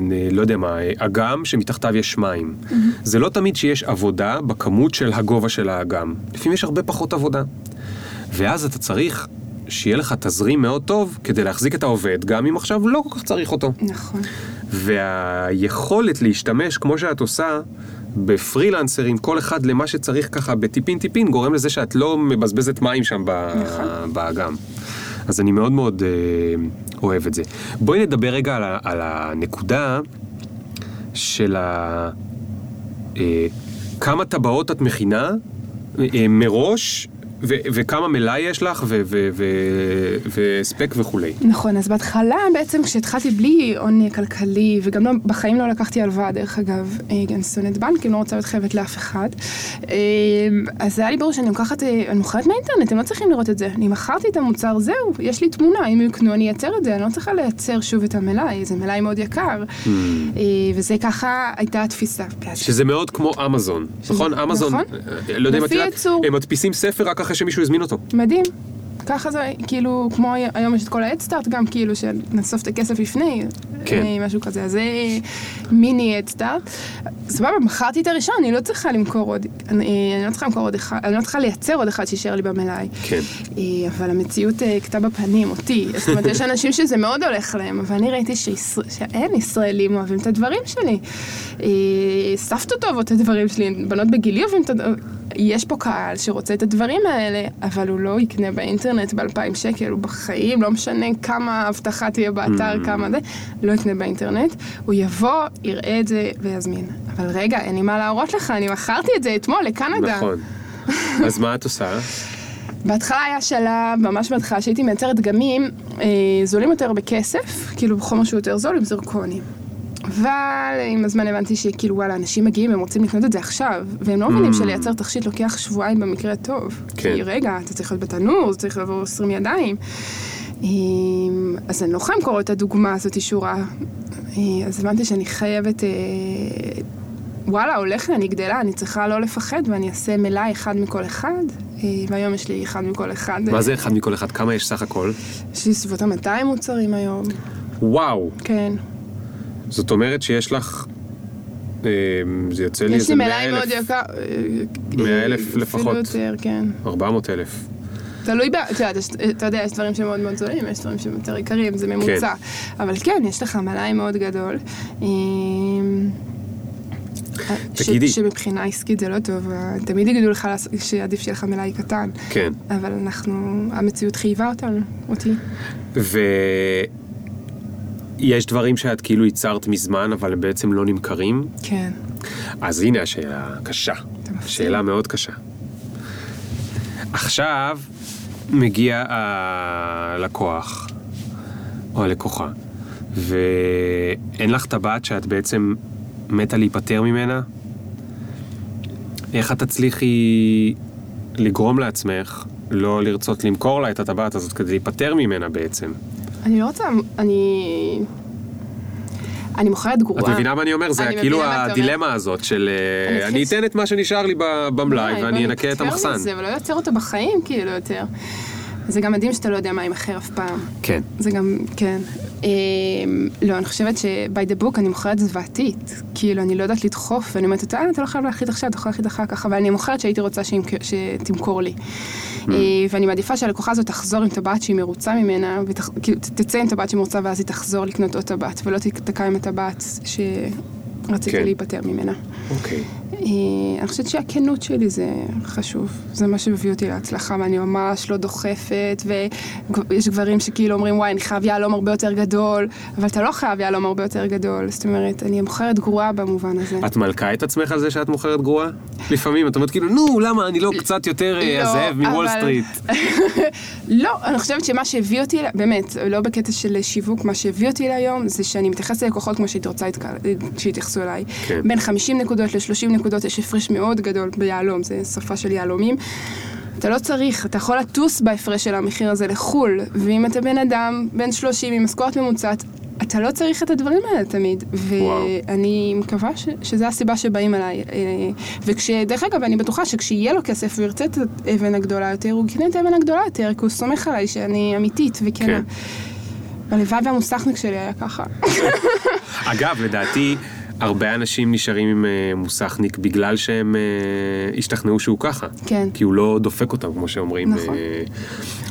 נ- לא יודע מה, אה, אגם שמתחתיו יש מים. זה לא תמיד שיש עבודה בכמות של הגובה של האגם. לפעמים יש הרבה פחות עבודה. ואז אתה צריך שיהיה לך תזרים מאוד טוב כדי להחזיק את העובד, גם אם עכשיו לא כל כך צריך אותו. נכון. והיכולת להשתמש, כמו שאת עושה, בפרילנסרים, כל אחד למה שצריך ככה בטיפין טיפין, גורם לזה שאת לא מבזבזת מים שם נכון. באגם. אז אני מאוד מאוד אה, אוהב את זה. בואי נדבר רגע על, על הנקודה של ה... אה, כמה טבעות את מכינה אה, מראש, ו- וכמה מלאי יש לך, ו- ו- ו- והספק וכולי. נכון, אז בהתחלה בעצם כשהתחלתי בלי הון כלכלי, וגם לא, בחיים לא לקחתי הלוואה דרך אגב, אני שונאת בנקים, לא רוצה להיות חייבת לאף אחד, אה, אז היה לי ברור שאני לוקחת, אה, אני מוכרת מהאינטרנט, הם לא צריכים לראות את זה, אני מכרתי את המוצר, זהו, יש לי תמונה, אם יקנו אני אייצר את זה, אני לא צריכה לייצר שוב את המלאי, זה מלאי מאוד יקר, אה, וזה ככה הייתה התפיסה. שזה מאוד כמו אמזון, נכון? אמזון, נכון. לא יודע אם את יודעת. הם מדפיסים ספר רק אחרי שמישהו הזמין אותו. מדהים. ככה זה, כאילו, כמו היום יש את כל האדסטארט גם, כאילו, שנאסוף את הכסף לפני, כן. אה, משהו כזה, אז זה מיני אדסטארט. סבבה, מכרתי את הראשון, אני לא צריכה למכור עוד, אני, אני לא צריכה למכור עוד אחד, אני לא צריכה לייצר עוד אחד שישאר לי במלאי. כן. אה, אבל המציאות אה, הכתה בפנים, אותי. זאת אומרת, יש אנשים שזה מאוד הולך להם, אבל אני ראיתי שישראל, שאין ישראלים אוהבים את הדברים שלי. אה, סבתות אוהבות את הדברים שלי, בנות בגילי אוהבים את הדברים. יש פה קהל שרוצה את הדברים האלה, אבל הוא לא יקנה באינטרנט ב-2,000 שקל, הוא בחיים, לא משנה כמה אבטחה תהיה באתר, כמה זה, לא יקנה באינטרנט. הוא יבוא, יראה את זה ויזמין. אבל רגע, אין לי מה להראות לך, אני מכרתי את זה אתמול לקנדה. נכון. אז מה את עושה? בהתחלה היה שלב, ממש בהתחלה, שהייתי מייצרת דגמים אה, זולים יותר בכסף, כאילו חומר שהוא יותר זול עם זרקונים. אבל עם הזמן הבנתי שכאילו וואלה, אנשים מגיעים, הם רוצים לקנות את זה עכשיו, והם לא מבינים שלייצר תכשיט לוקח שבועיים במקרה הטוב. כן. כי רגע, אתה צריך להיות בתנור, זה צריך לעבור 20 ידיים. אז אני לא יכולה למכור את הדוגמה הזאת שורה אה, אז הבנתי שאני חייבת, אה, וואלה, הולך לי, אני גדלה, אני צריכה לא לפחד, ואני אעשה מלאי אחד מכל אחד, אה, והיום יש לי אחד מכל אחד. מה זה אחד מכל אחד? כמה יש סך הכל? יש לי סביבות ה-200 מוצרים היום, וואו. כן. זאת אומרת שיש לך... אה, זה יוצא לי יש איזה לי 100 מלאי מאוד אלף, יקר. 100 אלף אפילו לפחות. יותר, כן. 400 אלף. תלוי ב... אתה יודע, יש- יש דברים שמאוד מאוד זולים, יש דברים שהם יותר יקרים, זה ממוצע. אבל כן, יש לך מלאי מאוד גדול. אמ, ש- תגידי. שמבחינה עסקית זה לא טוב, תמיד יגידו לך שעדיף שיהיה לך מלאי קטן. כן. אבל אנחנו, המציאות חייבה אותנו, אותי. ויש דברים שאת כאילו ייצרת מזמן, אבל הם בעצם לא נמכרים? כן. אז הנה השאלה הקשה. שאלה מאוד קשה. עכשיו מגיע הלקוח, או הלקוחה, ואין לך טבעת שאת בעצם מתה להיפטר ממנה? איך את תצליחי לגרום לעצמך לא לרצות למכור לה את הטבעת הזאת כדי להיפטר ממנה בעצם? אני לא רוצה, אני... אני מוכרת גרועה. את מבינה מה אני אומר? זה כאילו. הדילמה הזאת של אה, אני אתן את מה שנשאר לי במלאי ואני אנקה את המחסן. ולא יוצר אותו בחיים, כאילו, יותר. זה גם מדהים שאתה לא יודע מה יימכר אף פעם. כן. זה גם, כן. אמ, לא, אני חושבת ש-by the book אני מוכרת זוועתית. כאילו, אני לא יודעת לדחוף, ואני אומרת, אתה, אתה לא חייב להחליט עכשיו, אתה יכול להחליט אחר כך, אבל אני מוכרת שהייתי רוצה שימכ- שתמכור לי. Mm. אה, ואני מעדיפה שהלקוחה הזאת תחזור עם טבעת שהיא מרוצה ממנה, וכאילו, תצא עם טבעת שהיא מרוצה, ואז היא תחזור לקנות עוד טבעת, ולא תתקע עם הטבעת שרציתי כן. להיפטר ממנה. אוקיי. אה, אני חושבת שהכנות שלי זה חשוב, זה מה שמביא אותי להצלחה, ואני ממש לא דוחפת, ויש גברים שכאילו אומרים, וואי, אני חייב יהלום הרבה יותר גדול, אבל אתה לא חייב יהלום הרבה יותר גדול, זאת אומרת, אני מוכרת גרועה במובן הזה. את מלכה את עצמך על זה שאת מוכרת גרועה? לפעמים את אומרת כאילו, נו, למה אני לא קצת יותר אה, לא, הזאב מוול אבל- סטריט? לא, אני חושבת שמה שהביא אותי, באמת, לא בקטע של שיווק, מה שהביא אותי להיום, זה שאני מתייחסת ללקוחות כמו שהייתי רוצה להתק- שיתייחסו אליי. כן. בין 50 נקודות ל-30 נקודות יש הפרש מאוד גדול ביהלום, זה שפה של יהלומים. אתה לא צריך, אתה יכול לטוס בהפרש של המחיר הזה לחו"ל, ואם אתה בן אדם, בן 30 עם משכורת ממוצעת, אתה לא צריך את הדברים האלה תמיד. ואני מקווה ש, שזו הסיבה שבאים אליי. אה, וכש, דרך אגב, אני בטוחה שכשיהיה לו כסף והוא ירצה את האבן הגדולה יותר, הוא יקנה את האבן הגדולה יותר, כי הוא סומך עליי שאני אמיתית וכנה. כן. הלוואי והמוסכניק שלי היה ככה. אגב, לדעתי, הרבה אנשים נשארים עם אה, מוסכניק בגלל שהם אה, השתכנעו שהוא ככה. כן. כי הוא לא דופק אותם, כמו שאומרים. נכון. אה,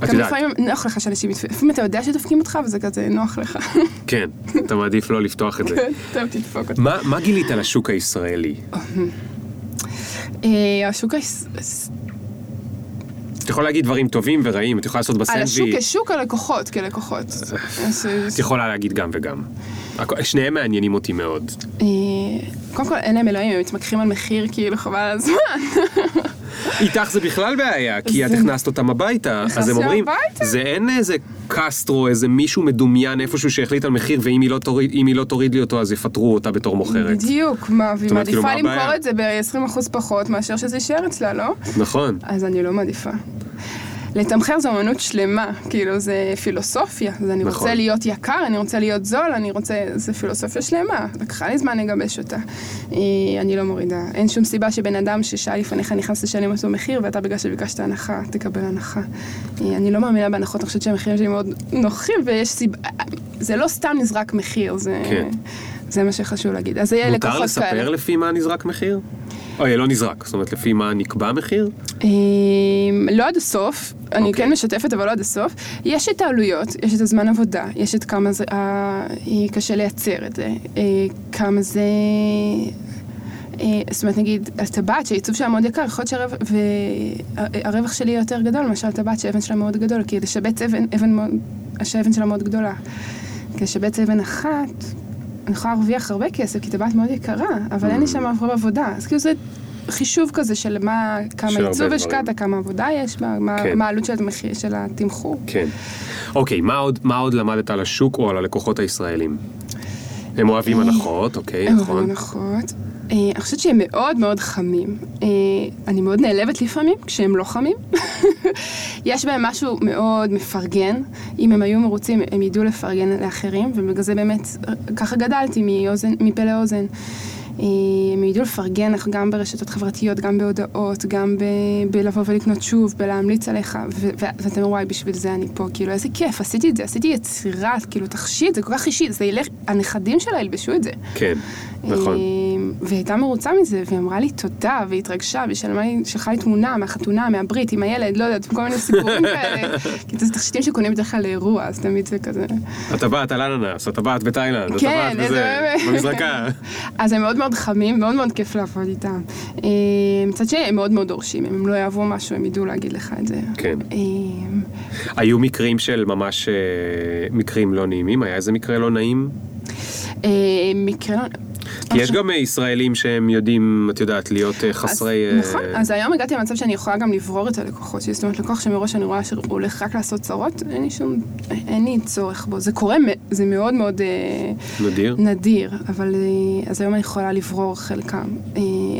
את גם יודעת, לפעמים נוח לך שאנשים לפעמים אתה יודע שדופקים אותך וזה כזה נוח לך. כן, אתה מעדיף לא לפתוח את זה. טוב, תדפוק אותי. מה מה גילית על השוק הישראלי? השוק היס... את יכולה להגיד דברים טובים ורעים, את יכולה לעשות על השוק בסנדוויץ'. כשוק, הלקוחות כלקוחות. את יכולה להגיד גם וגם. שניהם מעניינים אותי מאוד. אה, קודם כל, אין להם אלוהים, הם מתמקחים על מחיר כאילו חבל על הזמן. איתך זה בכלל בעיה, כי את הכנסת אותם הביתה, אז הם אומרים. זה אין איזה קסטרו, איזה מישהו מדומיין איפשהו שהחליט על מחיר, ואם היא לא תוריד, לא לי אותו, אז יפטרו אותה בתור מוכרת. בדיוק, מה, והיא כאילו, מעדיפה למכור? את זה ב-20% פחות מאשר שזה יישאר אצלה, לא? נכון. אז אני לא מעדיפה. לתמחר זו אמנות שלמה, כאילו זה פילוסופיה, אז אני נכון. רוצה להיות יקר, אני רוצה להיות זול, אני רוצה, זה פילוסופיה שלמה, לקחה לי זמן לגבש אותה. אה, אני לא מורידה, אין שום סיבה שבן אדם ששעה לפניך נכנס לשלם אותו מחיר, ואתה בגלל שביקשת הנחה, תקבל הנחה. אה, אני לא מאמינה בהנחות, אני חושבת שהמחירים שלי מאוד נוחים, ויש סיבה, זה לא סתם נזרק מחיר, זה... כן. זה מה שחשוב להגיד. אז יהיה מותר לקוחות לספר כאלה. לפי מה נזרק מחיר? אוי, לא נזרק, זאת אומרת, לפי מה נקבע מחיר? אמ, לא עד הסוף, אני אוקיי. כן משתפת, אבל לא עד הסוף. יש את העלויות, יש את הזמן עבודה, יש את כמה זה אה, קשה לייצר את זה, אה, כמה זה... אה, זאת אומרת, נגיד, על טבעת שהעיצוב שלה מאוד יקר, יכול להיות שהרווח שלי יותר גדול מאשר על טבעת שהאבן שלה מאוד גדול, כי לשבץ אבן, אבן מאוד, שהאבן שלה מאוד גדולה. כי לשבץ אבן אחת, אני יכולה להרוויח הרבה כסף, כי טבעת מאוד יקרה, אבל אין לי שם הרבה עבודה. אז כאילו זה חישוב כזה של מה, כמה דברים. השקעת, כמה עבודה יש, מה, כן. מה העלות של, המחיר, של התמחור. כן. אוקיי, מה עוד, מה עוד למדת על השוק או על הלקוחות הישראלים? הם אוהבים הנחות, אוקיי, הם נכון. אוהבים הנחות. אה, אני חושבת שהם מאוד מאוד חמים. אה, אני מאוד נעלבת לפעמים כשהם לא חמים. יש בהם משהו מאוד מפרגן. אם הם היו מרוצים, הם ידעו לפרגן לאחרים, ובגלל זה באמת, אה, ככה גדלתי מאוזן, מפה לאוזן. אה, הם ידעו לפרגן לך גם ברשתות חברתיות, גם בהודעות, גם ב- בלבוא ולקנות שוב, בלהמליץ עליך, ו- ו- ואתם אומרים, וואי, בשביל זה אני פה, כאילו, איזה כיף, עשיתי את זה, עשיתי יצירה, כאילו, תכשיט, זה כל כך אישי, זה ילך, הנכדים שלה ילבשו את זה. כן, נכון. אה, והיא הייתה מרוצה מזה, והיא אמרה לי תודה, והיא התרגשה, והיא שלמה לי, שלחה לי תמונה מהחתונה, מהברית, עם הילד, לא יודעת, כל מיני סיפורים כאלה. כי זה תכשיטים שקונים בדרך כלל לאירוע, אז תמיד זה כזה... הטבעת על אננס, הטבעת בתאילנד, כן, הטבעת בזה, איזה- במזרקה. אז הם מאוד מאוד חמים, מאוד מאוד כיף לעבוד איתם. אה, מצד שני, הם מאוד מאוד דורשים, אם הם לא יאהבו משהו, הם ידעו להגיד לך את זה. כן. אה, היו מקרים של ממש אה, מקרים לא נעימים? היה איזה מקרה לא נעים? מקרה... לא- כי יש גם אה, ישראלים שהם יודעים, את יודעת, להיות אה, חסרי... אז, אה, נכון, אז היום הגעתי למצב שאני יכולה גם לברור את הלקוחות שלי, זאת אומרת, לקוח שמראש אני רואה שהוא הולך רק לעשות צרות, אין לי שום, אין לי צורך בו. זה קורה, זה מאוד מאוד נדיר? נדיר, אבל אז היום אני יכולה לברור חלקם,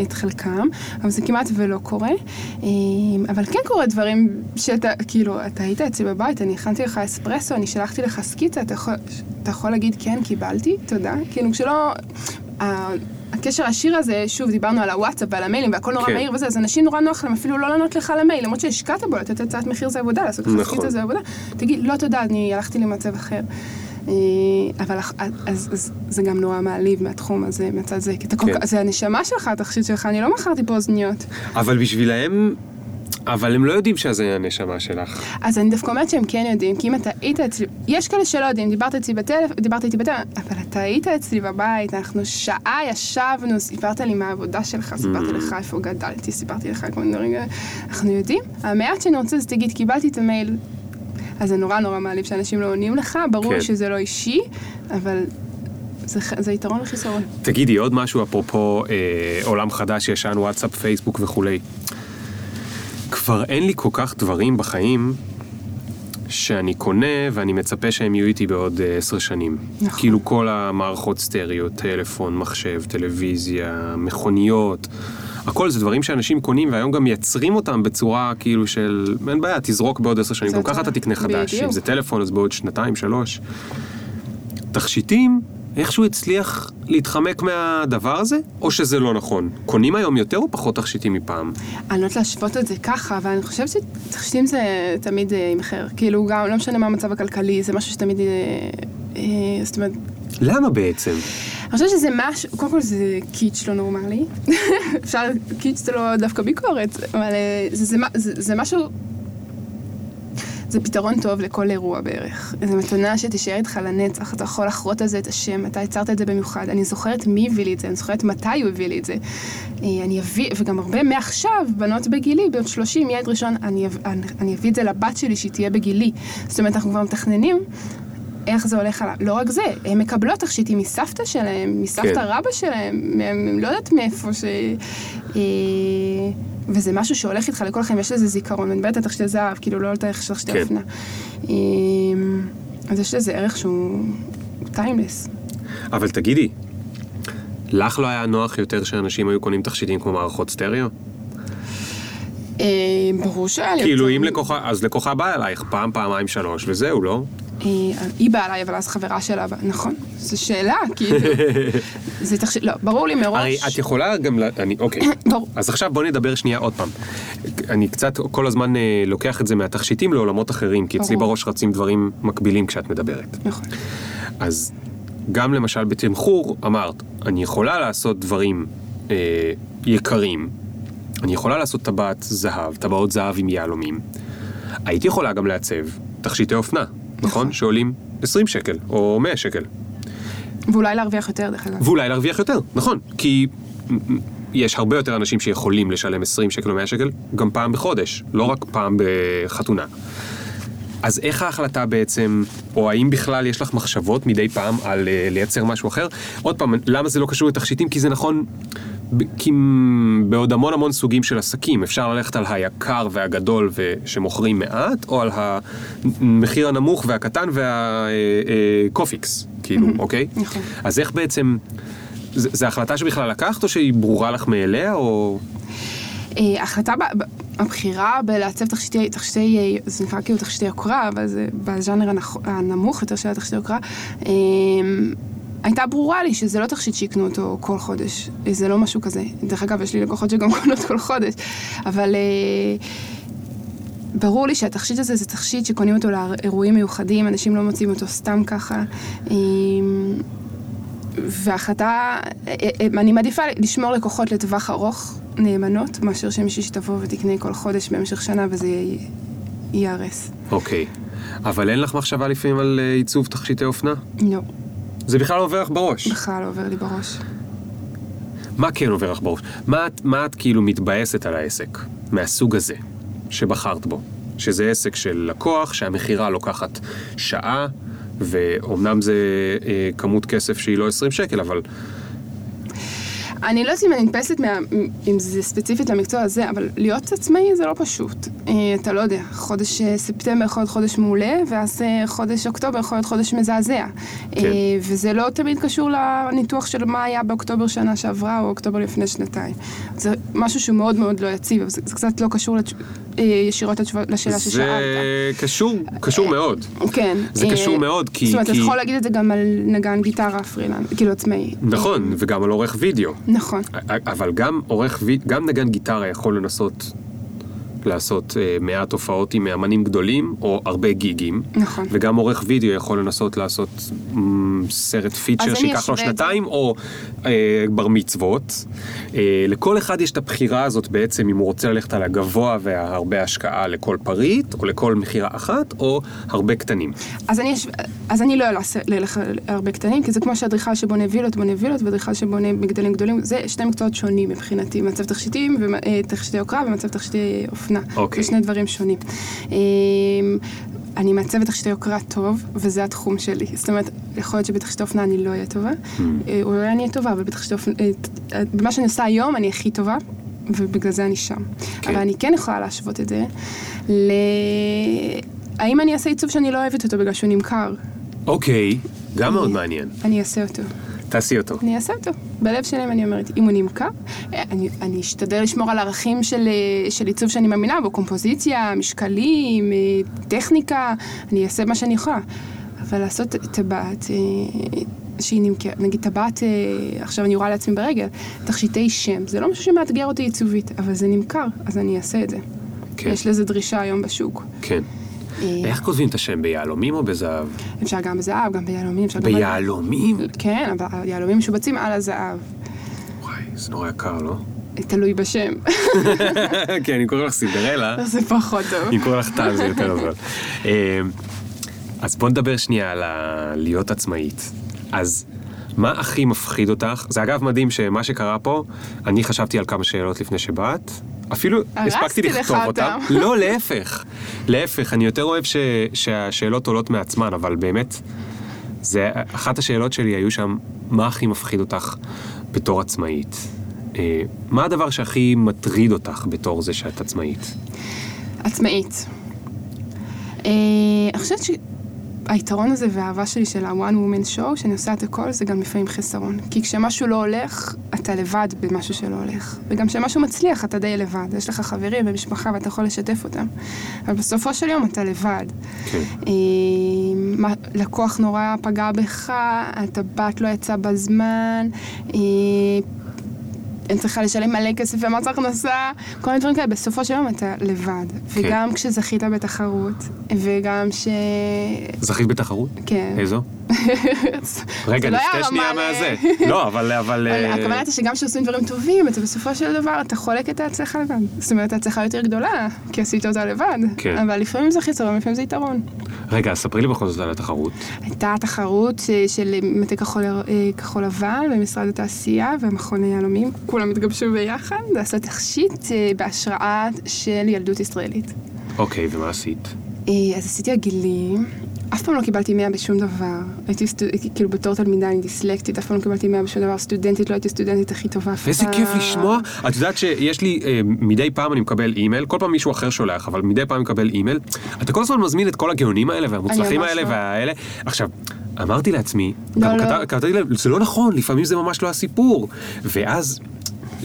את חלקם, אבל זה כמעט ולא קורה. אבל כן קורה דברים שאתה, כאילו, אתה היית אצלי בבית, אני הכנתי לך אספרסו, אני שלחתי לך סקיצה, אתה יכול, אתה יכול להגיד כן, קיבלתי, תודה. כאילו, כשלא... הקשר העשיר הזה, שוב, דיברנו על הוואטסאפ ועל המיילים והכל נורא כן. מהיר וזה, אז אנשים נורא נוח להם אפילו לא לענות לך למייל, למרות שהשקעת בו, לתת הצעת מחיר זה עבודה, לעשות לך נכון. סקיצה זה עבודה. תגיד, לא תודה, אני הלכתי למצב אחר. אה, אבל אז, אז זה גם נורא מעליב מהתחום הזה, מהצד זה, כי אתה כל כן. כך, זה הנשמה שלך, התכשיט שלך, אני לא מכרתי פה אוזניות. אבל בשבילהם... אבל הם לא יודעים שזה הנשמה שלך. אז אני דווקא אומרת שהם כן יודעים, כי אם אתה היית אצלי, יש כאלה שלא יודעים, דיברת אצלי בטלפון, דיברת איתי בטלפון, אבל אתה היית אצלי בבית, אנחנו שעה ישבנו, סיפרת לי מה העבודה שלך, סיפרתי לך איפה גדלתי, סיפרתי לך כל מיני דברים, אנחנו יודעים. המעט שאני רוצה זה תגיד, קיבלתי את המייל, אז זה נורא נורא מעליב שאנשים לא עונים לך, ברור כן. שזה לא אישי, אבל זה, זה יתרון וחיסרון. תגידי, עוד משהו אפרופו אה, עולם חדש, ישן, וואטסאפ, פייסבוק וכולי. כבר אין לי כל כך דברים בחיים שאני קונה ואני מצפה שהם יהיו איתי בעוד אה, עשר שנים. נכון. כאילו כל המערכות סטריאו, טלפון, מחשב, טלוויזיה, מכוניות. הכל זה דברים שאנשים קונים והיום גם מייצרים אותם בצורה כאילו של אין בעיה, תזרוק בעוד עשר שנים, גם ככה אתה- תקנה חדש, אם בדיוק. זה טלפון אז בעוד שנתיים, שלוש. תכשיטים, איכשהו הצליח להתחמק מהדבר הזה, או שזה לא נכון? קונים היום יותר או פחות תכשיטים מפעם? אני לא יודעת להשוות את זה ככה, אבל אני חושבת שתכשיטים זה תמיד אה, ימכר. כאילו, גם לא משנה מה המצב הכלכלי, זה משהו שתמיד... אה, אה, זאת אומרת, למה בעצם? אני חושבת שזה משהו, קודם כל זה קיץ' לא נורמלי. אפשר, קיץ' זה לא דווקא ביקורת, אבל זה, זה, זה, זה משהו... זה פתרון טוב לכל אירוע בערך. זו מתנה שתישאר איתך לנצח, אתה יכול לחרות על זה את השם, אתה יצרת את זה במיוחד. אני זוכרת מי הביא לי את זה, אני זוכרת מתי הוא הביא לי את זה. אה, אני אביא, וגם הרבה מעכשיו, בנות בגילי, בנות 30, ילד ראשון, אני, אני, אני אביא את זה לבת שלי שהיא תהיה בגילי. זאת אומרת, אנחנו כבר מתכננים איך זה הולך עליו. לא רק זה, הן מקבלות תכשיטים מסבתא שלהם, מסבתא כן. רבא שלהם, הם, הם לא יודעת מאיפה ש... אה, וזה משהו שהולך איתך לכל החיים, יש לזה זיכרון, ואני מדברת על תכשיטי זהב, כאילו לא על תכשיטי כן. אופנה. אה, אז יש לזה ערך שהוא טיימלס. אבל תגידי, לך לא היה נוח יותר שאנשים היו קונים תכשיטים כמו מערכות סטריאו? אה, ברור שהיה לי כאילו אם לקוחה, אז לקוחה באה אלייך פעם, פעמיים, שלוש, וזהו, לא? היא באה אליי, אבל אז חברה שלה. נכון, זו שאלה, כאילו. זה תכשיט, לא, ברור לי מראש. הרי את יכולה גם, אני, אוקיי. ברור. אז עכשיו בוא נדבר שנייה עוד פעם. אני קצת כל הזמן אה, לוקח את זה מהתכשיטים לעולמות אחרים, כי אצלי. בראש רצים דברים מקבילים כשאת מדברת. נכון. אז גם למשל בתמחור, אמרת, אני יכולה לעשות דברים אה, יקרים, אני יכולה לעשות טבעת זהב, טבעות זהב עם יהלומים. הייתי יכולה גם לעצב תכשיטי אופנה, נכון? שעולים 20 שקל או 100 שקל. ואולי להרוויח יותר, דרך אגב. ואולי להרוויח יותר, נכון, כי יש הרבה יותר אנשים שיכולים לשלם 20 שקל או 100 שקל גם פעם בחודש, לא רק פעם בחתונה. אז איך ההחלטה בעצם, או האם בכלל יש לך מחשבות מדי פעם על אה, לייצר משהו אחר? עוד פעם, למה זה לא קשור לתכשיטים? כי זה נכון, כי בעוד המון המון סוגים של עסקים, אפשר ללכת על היקר והגדול ושמוכרים מעט, או על המחיר הנמוך והקטן והקופיקס, כאילו, אוקיי? נכון. אז איך בעצם, זה החלטה שבכלל לקחת, או שהיא ברורה לך מאליה, או... אה, ב- הבחירה בלעצב תכשיטי, תכשיטי, אה, זה נקרא כאילו תכשיטי יוקרה, אבל זה בז'אנר הנמוך יותר של התכשיטי יוקרה, אה, הייתה ברורה לי שזה לא תכשיט שיקנו אותו כל חודש, אה, זה לא משהו כזה. דרך אגב, יש לי לקוחות שגם קונות כל חודש, אבל אה, ברור לי שהתכשיט הזה זה תכשיט שקונים אותו לאירועים מיוחדים, אנשים לא מוצאים אותו סתם ככה. אה, וההחלטה, אה, אה, אני מעדיפה לשמור לקוחות לטווח ארוך נאמנות, מאשר שמישהי שתבוא ותקנה כל חודש במשך שנה וזה ייהרס. אוקיי. אבל אין לך מחשבה לפעמים על עיצוב תכשיטי אופנה? לא, זה בכלל לא עובר לך בראש. בכלל לא עובר לי בראש. מה כן עובר לך בראש? מה, מה את כאילו מתבאסת על העסק מהסוג הזה שבחרת בו? שזה עסק של לקוח שהמכירה לוקחת שעה, ואומנם זה אה, כמות כסף שהיא לא 20 שקל, אבל אני לא יודעת אם אני נתפסת מה... אם זה ספציפית למקצוע הזה, אבל להיות עצמאי זה לא פשוט. אה, אתה לא יודע, חודש אה, ספטמבר יכול להיות חודש מעולה, ואז אה, חודש אוקטובר יכול להיות חודש מזעזע. כן. וזה לא תמיד קשור לניתוח של מה היה באוקטובר שנה שעברה, או אוקטובר לפני שנתיים. זה משהו שהוא מאוד מאוד לא יציב, אבל זה, זה קצת לא קשור לתש... ישירות לשאלה זה ששאלת. קשור, קשור מאוד. כן. זה קשור מאוד, כי- זאת אומרת, אתה כי- יכול להגיד את זה גם על נגן גיטרה פרילנס, כאילו עצמאי. נכון, וגם על עורך וידאו. נכון. אבל גם עורך גם נגן גיטרה יכול לנסות לעשות אה, מעט הופעות עם מאמנים גדולים, או הרבה גיגים. נכון. וגם עורך וידאו יכול לנסות לעשות מ, סרט פיצ'ר שייקח לו. שנתיים, או אה, בר מצוות. אה, לכל אחד יש את הבחירה הזאת בעצם, אם הוא רוצה ללכת על הגבוה והרבה השקעה לכל פריט, או לכל מכירה אחת, או הרבה קטנים. אז אני, אז אני לא אלך ללך על הרבה קטנים, כי זה כמו שאדריכל שבונה וילות, בונה וילות, ואדריכל שבונה מגדלים גדולים, זה שני מקצועות שונים מבחינתי, מצב תכשיטים, ותכשיטי יוקרה ומצב תכשיטי אופנה. אוקיי. זה שני דברים שונים. אמ, אני מעצבת תכשיטי יוקרה טוב, וזה התחום שלי. זאת אומרת, יכול להיות שבתכשיטי אופנה אני לא אהיה טובה, אה, אולי אני אהיה טובה, אבל בתכשיטי אופנה, אה, במה שאני עושה היום אני הכי טובה. ובגלל זה אני שם. כן. אבל אני כן יכולה להשוות את זה ל... האם אני אעשה עיצוב שאני לא אוהבת אותו בגלל שהוא נמכר? אוקיי, גם מאוד מעניין. אני אעשה אותו. תעשי אותו. אני אעשה אותו. בלב שלם אני אומרת, אם הוא נמכר, אה, אני, אני אשתדל לשמור על ערכים של, אה, של עיצוב שאני מאמינה בו, קומפוזיציה, משקלים, אה, טכניקה, אני אעשה מה שאני יכולה. אבל לעשות טבעת שהיא נמכרת, נגיד טבעת, עכשיו אני רואה לעצמי ברגל, תכשיטי שם, זה לא משהו שמאתגר אותי עיצובית, אבל זה נמכר, אז אני אעשה את זה. כן. יש לזה דרישה היום בשוק. כן. אה, איך כותבים את השם, ביהלומים או בזהב? אפשר גם בזהב, גם ביהלומים, אפשר גם... על- ביהלומים? כן, אבל היהלומים משובצים על הזהב. וואי, זה נורא יקר, לא? תלוי בשם. כן, אני קורא לך סינדרלה, זה פחות טוב. אם קורא לך טל זה יותר זול. אה, אז בוא נדבר שנייה על להיות עצמאית. אז מה הכי מפחיד אותך? זה אגב מדהים שמה שקרה פה, אני חשבתי על כמה שאלות לפני שבאת. אפילו הספקתי לכתוב. אותם. לא, להפך. להפך, אני יותר אוהב ש... שהשאלות עולות מעצמן, אבל באמת, זה... אחת השאלות שלי היו שם, מה הכי מפחיד אותך בתור עצמאית? אה, מה הדבר שהכי מטריד אותך בתור זה שאת עצמאית? עצמאית. אה, אני חושבת שהיתרון הזה והאהבה שלי של ה-one woman show, שאני עושה את הכל, זה גם לפעמים חסרון. כי כשמשהו לא הולך, אתה לבד במשהו שלא הולך. וגם כשמשהו מצליח, אתה די לבד. יש לך חברים ומשפחה ואתה יכול לשתף אותם. אבל בסופו של יום אתה לבד. כן. אה, לקוח נורא פגע בך, הטבעת לא יצא בזמן, אה, אני צריכה לשלם מלא כסף ומס הכנסה, כל מיני דברים כאלה, בסופו של יום אתה לבד. כן. וגם כשזכית בתחרות, וגם ש... זכית בתחרות? כן. איזו? רגע, לא נפתה שנייה רמה ל- מהזה. לא, אבל... אבל אה, הכוונה הייתה שגם כשעושים דברים טובים, אתה בסופו של דבר, אתה חולק את ההצלחה לבד. זאת אומרת, ההצלחה יותר גדולה, כי עשית אותה לבד. כן. אבל לפעמים זה חיסרון, לפעמים זה יתרון. רגע, ספרי לי בכל זאת על התחרות. הייתה תחרות אה, של מטה כחול, אה, כחול לבן במשרד התעשייה ומכון היהלומים, כולם התגבשו ביחד לעשות תכשיט אה, בהשראה של ילדות ישראלית. אוקיי, ומה עשית? אה, אז עשיתי עגילים, אף פעם לא קיבלתי 100 בשום דבר. הייתי סטו... כאילו בתור תלמידה אני דיסלקטית, אף פעם לא קיבלתי 100 בשום דבר. סטודנטית, לא הייתי סטודנטית הכי טובה אף איזה. כיף לשמוע. את יודעת שיש לי, אה, מדי פעם אני מקבל אימייל, כל פעם מישהו אחר שולח, אבל מדי פעם אני מקבל אימייל. אתה כל הזמן מזמין את כל הגאונים האלה והמוצלחים האלה לא. והאלה. עכשיו, אמרתי לעצמי, לא, לא. כתב- כתבתי להם, זה לא נכון, לפעמים זה ממש לא הסיפור. ואז,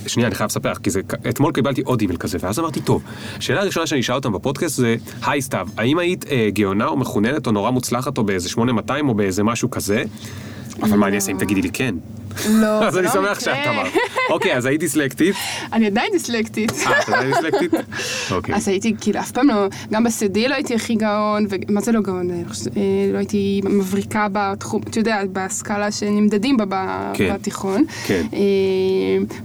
שנייה, אני חייב לספר לך, כי זה, אתמול קיבלתי עוד אימייל כזה, ואז אמרתי, טוב, השאלה הראשונה שאני אשאל אותם בפודקאסט זה, היי סתיו, האם היית אה, גאונה או מחוננת או נורא מוצלחת או באיזה 8200 או באיזה משהו כזה? אבל מה אני אעשה אם תגידי לי כן? לא, אז זה אני לא שמח מקרה. שאת אמרת. אוקיי, אז היית דיסלקטית? אני עדיין דיסלקטית. אה, את עדיין דיסלקטית? אוקיי. אז הייתי, כאילו, אף פעם לא, גם בסדי לא הייתי הכי גאון, ומה זה לא גאון? אה, לא הייתי מבריקה בתחום, אתה יודע, בסקאלה שנמדדים בה כן. בתיכון. כן. אה,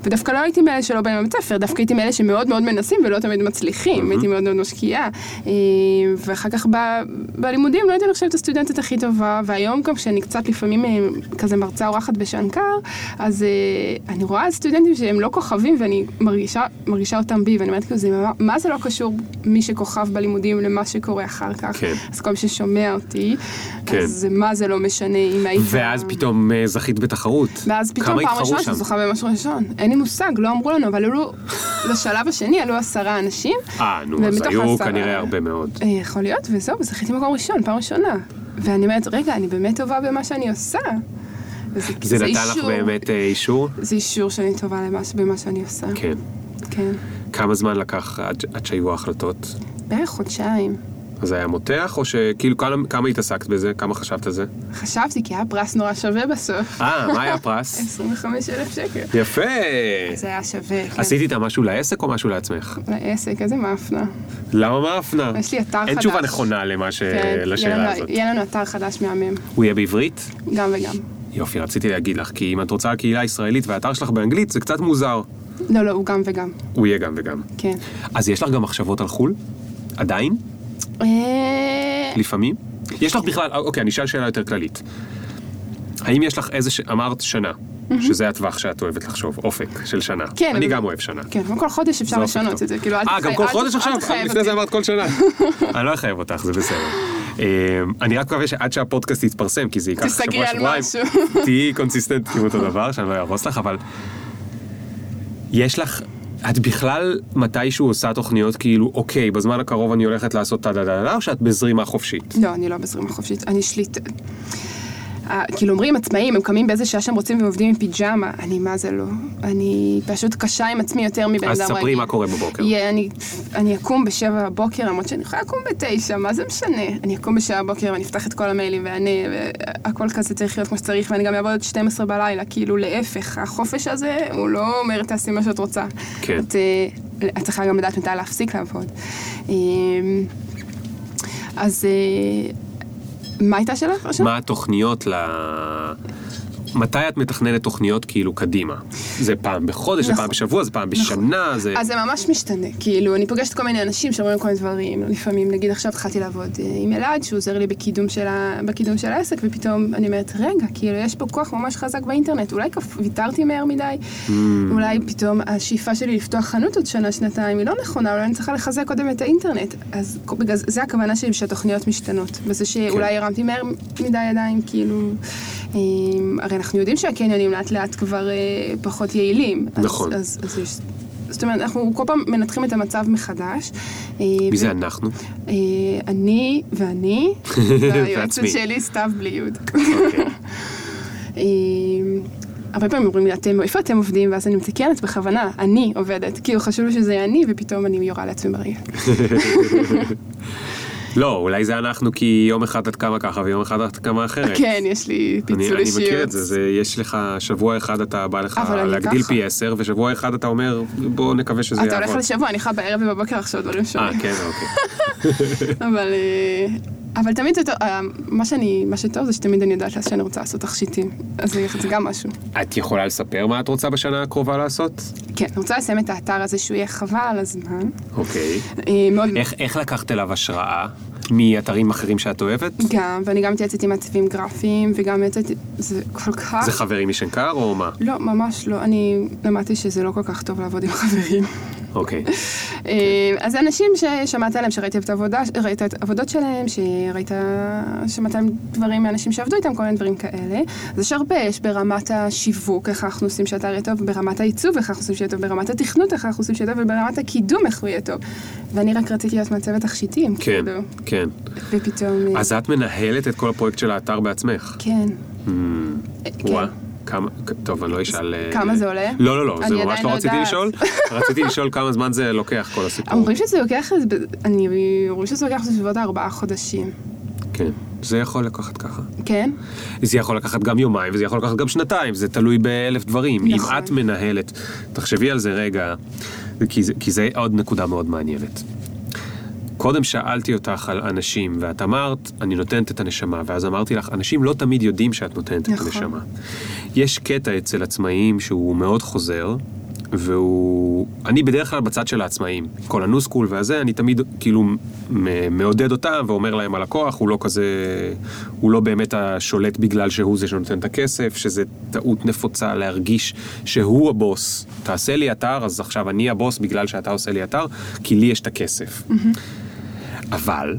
ודווקא לא הייתי מאלה שלא באים לבית ספר, דווקא הייתי מאלה שמאוד מאוד מנסים ולא תמיד מצליחים, הייתי מאוד מאוד משקיעה. אה, ואחר כך בלימודים לא הייתי נחשבת הסטודנטית הכי טובה, והיום גם כשאני קצת לפעמים כזה מרצה אורחת בשנקר, אז אה, אני רואה סטודנטים שהם לא כוכבים ואני מרגישה, מרגישה אותם בי, ואני אומרת כאילו, מה, מה זה לא קשור מי שכוכב בלימודים למה שקורה אחר כך? כן. אז כל מי ששומע אותי, כן. אז מה זה לא משנה אם היית... ואז פתאום אה, זכית בתחרות. ואז פתאום פעם ראשונה? שאני זוכה במשהו ראשון. אין לי מושג, לא אמרו לנו, אבל עלו, לשלב השני עלו עשרה אנשים. אה, נו, אז היו העשרה- כנראה הרבה מאוד. אה, יכול להיות, וזהו, וזכיתי מקום ראשון, פעם ראשונה. ואני אומרת, רגע, אני באמת טובה במה שאני עושה. וזה, זה נתן לך באמת אה, אישור? זה אישור שאני טובה למה, במה שאני עושה. כן. כן. כמה זמן לקח עד, עד שהיו ההחלטות? בערך חודשיים. אז זה היה מותח, או שכאילו כמה, כמה התעסקת בזה? כמה חשבת על זה? חשבתי, כי היה פרס נורא שווה בסוף. אה, מה היה הפרס? 25 אלף שקל. יפה! זה היה שווה, כן. עשית איתה משהו לעסק או משהו לעצמך? לעסק, איזה מאפנה. למה מאפנה? יש לי אתר אין חדש. תשובה נכונה למה ש... כן, לשאלה יהיה לנו- הזאת. יהיה לנו אתר חדש מהמם, הוא יהיה בעברית? גם וגם. יופי, רציתי להגיד לך, כי אם את רוצה קהילה ישראלית והאתר שלך באנגלית, זה קצת מוזר. לא, לא, הוא גם וגם, הוא יהיה גם וגם. כן. אז יש לך גם מחשבות על חו"ל? עדיין? אה, לפעמים? יש לך בכלל, אוקיי, אני אשאל שאלה יותר כללית. האם יש לך איזה, ש... אמרת שנה, שזה הטווח שאת אוהבת לחשוב, אופק של שנה. כן, אני אבל- גם אוהב שנה. כן, אבל כל חודש אפשר לשנות טוב. את זה, כאילו, אל אה, תחייב- גם כל חודש עכשיו? לפני זה אותי. אמרת כל שנה. אני לא אחייב אותך, זה בסדר. אה, אני רק מקווה שעד שהפודקאסט יתפרסם, כי זה ייקח תסגרי שבוע על שבועיים, משהו. תהיי consistent עם אותו דבר, שאני לא אהרוס לך, אבל יש לך, את בכלל מתישהו עושה תוכניות כאילו, אוקיי, בזמן הקרוב אני הולכת לעשות טה דה דה דה, או שאת בזרימה חופשית? לא, אני לא בזרימה חופשית, אני שליט... כאילו אומרים עצמאים, הם קמים באיזה שעה שהם רוצים והם עובדים עם פיג'מה, אני מה זה לא. אני פשוט קשה עם עצמי יותר מבן אדם אז רגיל. ספרי מה קורה בבוקר. יהיה, אני, אני אקום בשבע בבוקר, למרות שאני יכולה לקום בתשע, מה זה משנה? אני אקום בשבע בבוקר ואני אפתח את כל המיילים ואענה, והכל כזה צריך להיות כמו שצריך, ואני גם אעבוד עד 12 בלילה, כאילו להפך, החופש הזה, הוא לא אומר תעשי מה שאת רוצה. כן. את, אה, את צריכה גם לדעת מתי להפסיק לעבוד. אה, אז אה, מה הייתה השאלה? מה התוכניות ל... מתי את מתכננת תוכניות כאילו קדימה? זה פעם בחודש, זה נכון. פעם בשבוע, זה פעם בשנה, זה... אז זה ממש משתנה, כאילו, אני פוגשת כל מיני אנשים שאומרים כל מיני דברים, לפעמים, נגיד עכשיו התחלתי לעבוד אה, עם אלעד, שהוא עוזר לי בקידום של, ה... בקידום של העסק, ופתאום אני אומרת, רגע, כאילו, יש פה כוח ממש חזק באינטרנט, אולי כפ... ויתרתי מהר מדי, Mm. אולי פתאום השאיפה שלי לפתוח חנות עוד שנה, שנתיים, היא לא נכונה, אולי אני צריכה לחזק קודם את האינטרנט. אז בגלל זה זה הכוונה שלי שהתוכניות משתנות, וזה שאולי הרמתי מהר מדי ידיים, כאילו, הרי אנחנו יודעים שהקניונים לאט לאט כבר אה, פחות יעילים. אז- נכון. אז, אז יש... זאת אומרת, אנחנו כל פעם מנתחים את המצב מחדש. אה, מי ו- זה אנחנו? אה, אני ואני, והיועצת. שלי, סתיו בלי יוד. אוקיי. הרבה פעמים אומרים לי, אתם, איפה אתם עובדים? ואז אני מתקנת בכוונה, אני עובדת. כאילו חשוב לי שזה יהיה אני, ופתאום אני יורה לעצמי ברגל. לא, אולי זה אנחנו כי יום אחד את קמה ככה ויום אחד את קמה אחרת. כן, יש לי אני, פיצול אני אישיות. מכיר את זה, זה, יש לך שבוע אחד אתה בא לך אני להגדיל. פי עשר, ושבוע אחד אתה אומר, בוא נקווה שזה אתה יעבוד. הולך לשבוע, אני יכולה בערב ובבוקר לחשוב דברים אה, שונים. כן, אוקיי. אבל, אה, אבל תמיד זה טוב, אה, מה, שאני, מה שטוב זה שתמיד אני יודעת שאני רוצה לעשות תכשיטים. אז זה גם משהו. את יכולה לספר מה את רוצה בשנה הקרובה לעשות? כן, אני רוצה לסיים את האתר הזה שהוא יהיה חבל על הזמן. אוקיי. אה, מאוד... איך, איך לקחת אליו השראה מאתרים אחרים שאת אוהבת? גם, ואני גם מתייעצת עם מעצבים גרפיים, וגם מתייעצת, זה כל כך... זה חברים משנקר או מה? לא, ממש לא. אני למדתי שזה לא כל כך טוב לעבוד עם חברים. אוקיי. אה, אז אנשים ששמעת עליהם, שראית את העבודה, ראית את העבודות שלהם, שראית, שמעת עליהם דברים מאנשים שעבדו איתם, כל מיני דברים כאלה. אז יש הרבה, יש ברמת השיווק, איך אנחנו עושים שהאתר יהיה טוב, ברמת העיצוב, איך אנחנו עושים שיהיה טוב, ברמת התכנות, איך אנחנו עושים שיהיה טוב, וברמת הקידום, איך הוא יהיה טוב. ואני רק רציתי להיות מעצבת תכשיטים, כן, כאילו. כן. ופתאום... אה, אז את מנהלת את כל הפרויקט של האתר בעצמך. כן. Mm, כן. כמה, טוב, אני לא אשאל... אה, כמה זה עולה? לא, לא, לא, זה ממש לא לא רציתי. לשאול. רציתי לשאול כמה זמן זה לוקח כל הסיפור. אומרים שזה לוקח, אני אומרים שזה לוקח בסביבות ארבעה חודשים. כן, זה יכול לקחת ככה. כן? זה יכול לקחת גם יומיים, וזה יכול לקחת גם שנתיים, זה תלוי באלף דברים. נכון. אם את מנהלת, תחשבי על זה רגע, כי זה, כי זה עוד נקודה מאוד מעניינת. קודם שאלתי אותך על אנשים, ואת אמרת, אני נותנת את הנשמה, ואז אמרתי לך, אנשים לא תמיד יודעים שאת נותנת נכון. את הנשמה. יש קטע אצל עצמאים שהוא מאוד חוזר, והוא... אני בדרך כלל בצד של העצמאים. כל הניו-סקול והזה, אני תמיד כאילו מעודד אותם ואומר להם הלקוח, הוא לא כזה... הוא לא באמת השולט בגלל שהוא זה שנותן את הכסף, שזה טעות נפוצה להרגיש שהוא הבוס. תעשה לי אתר, אז עכשיו אני הבוס בגלל שאתה עושה לי אתר, כי לי יש את הכסף. אבל,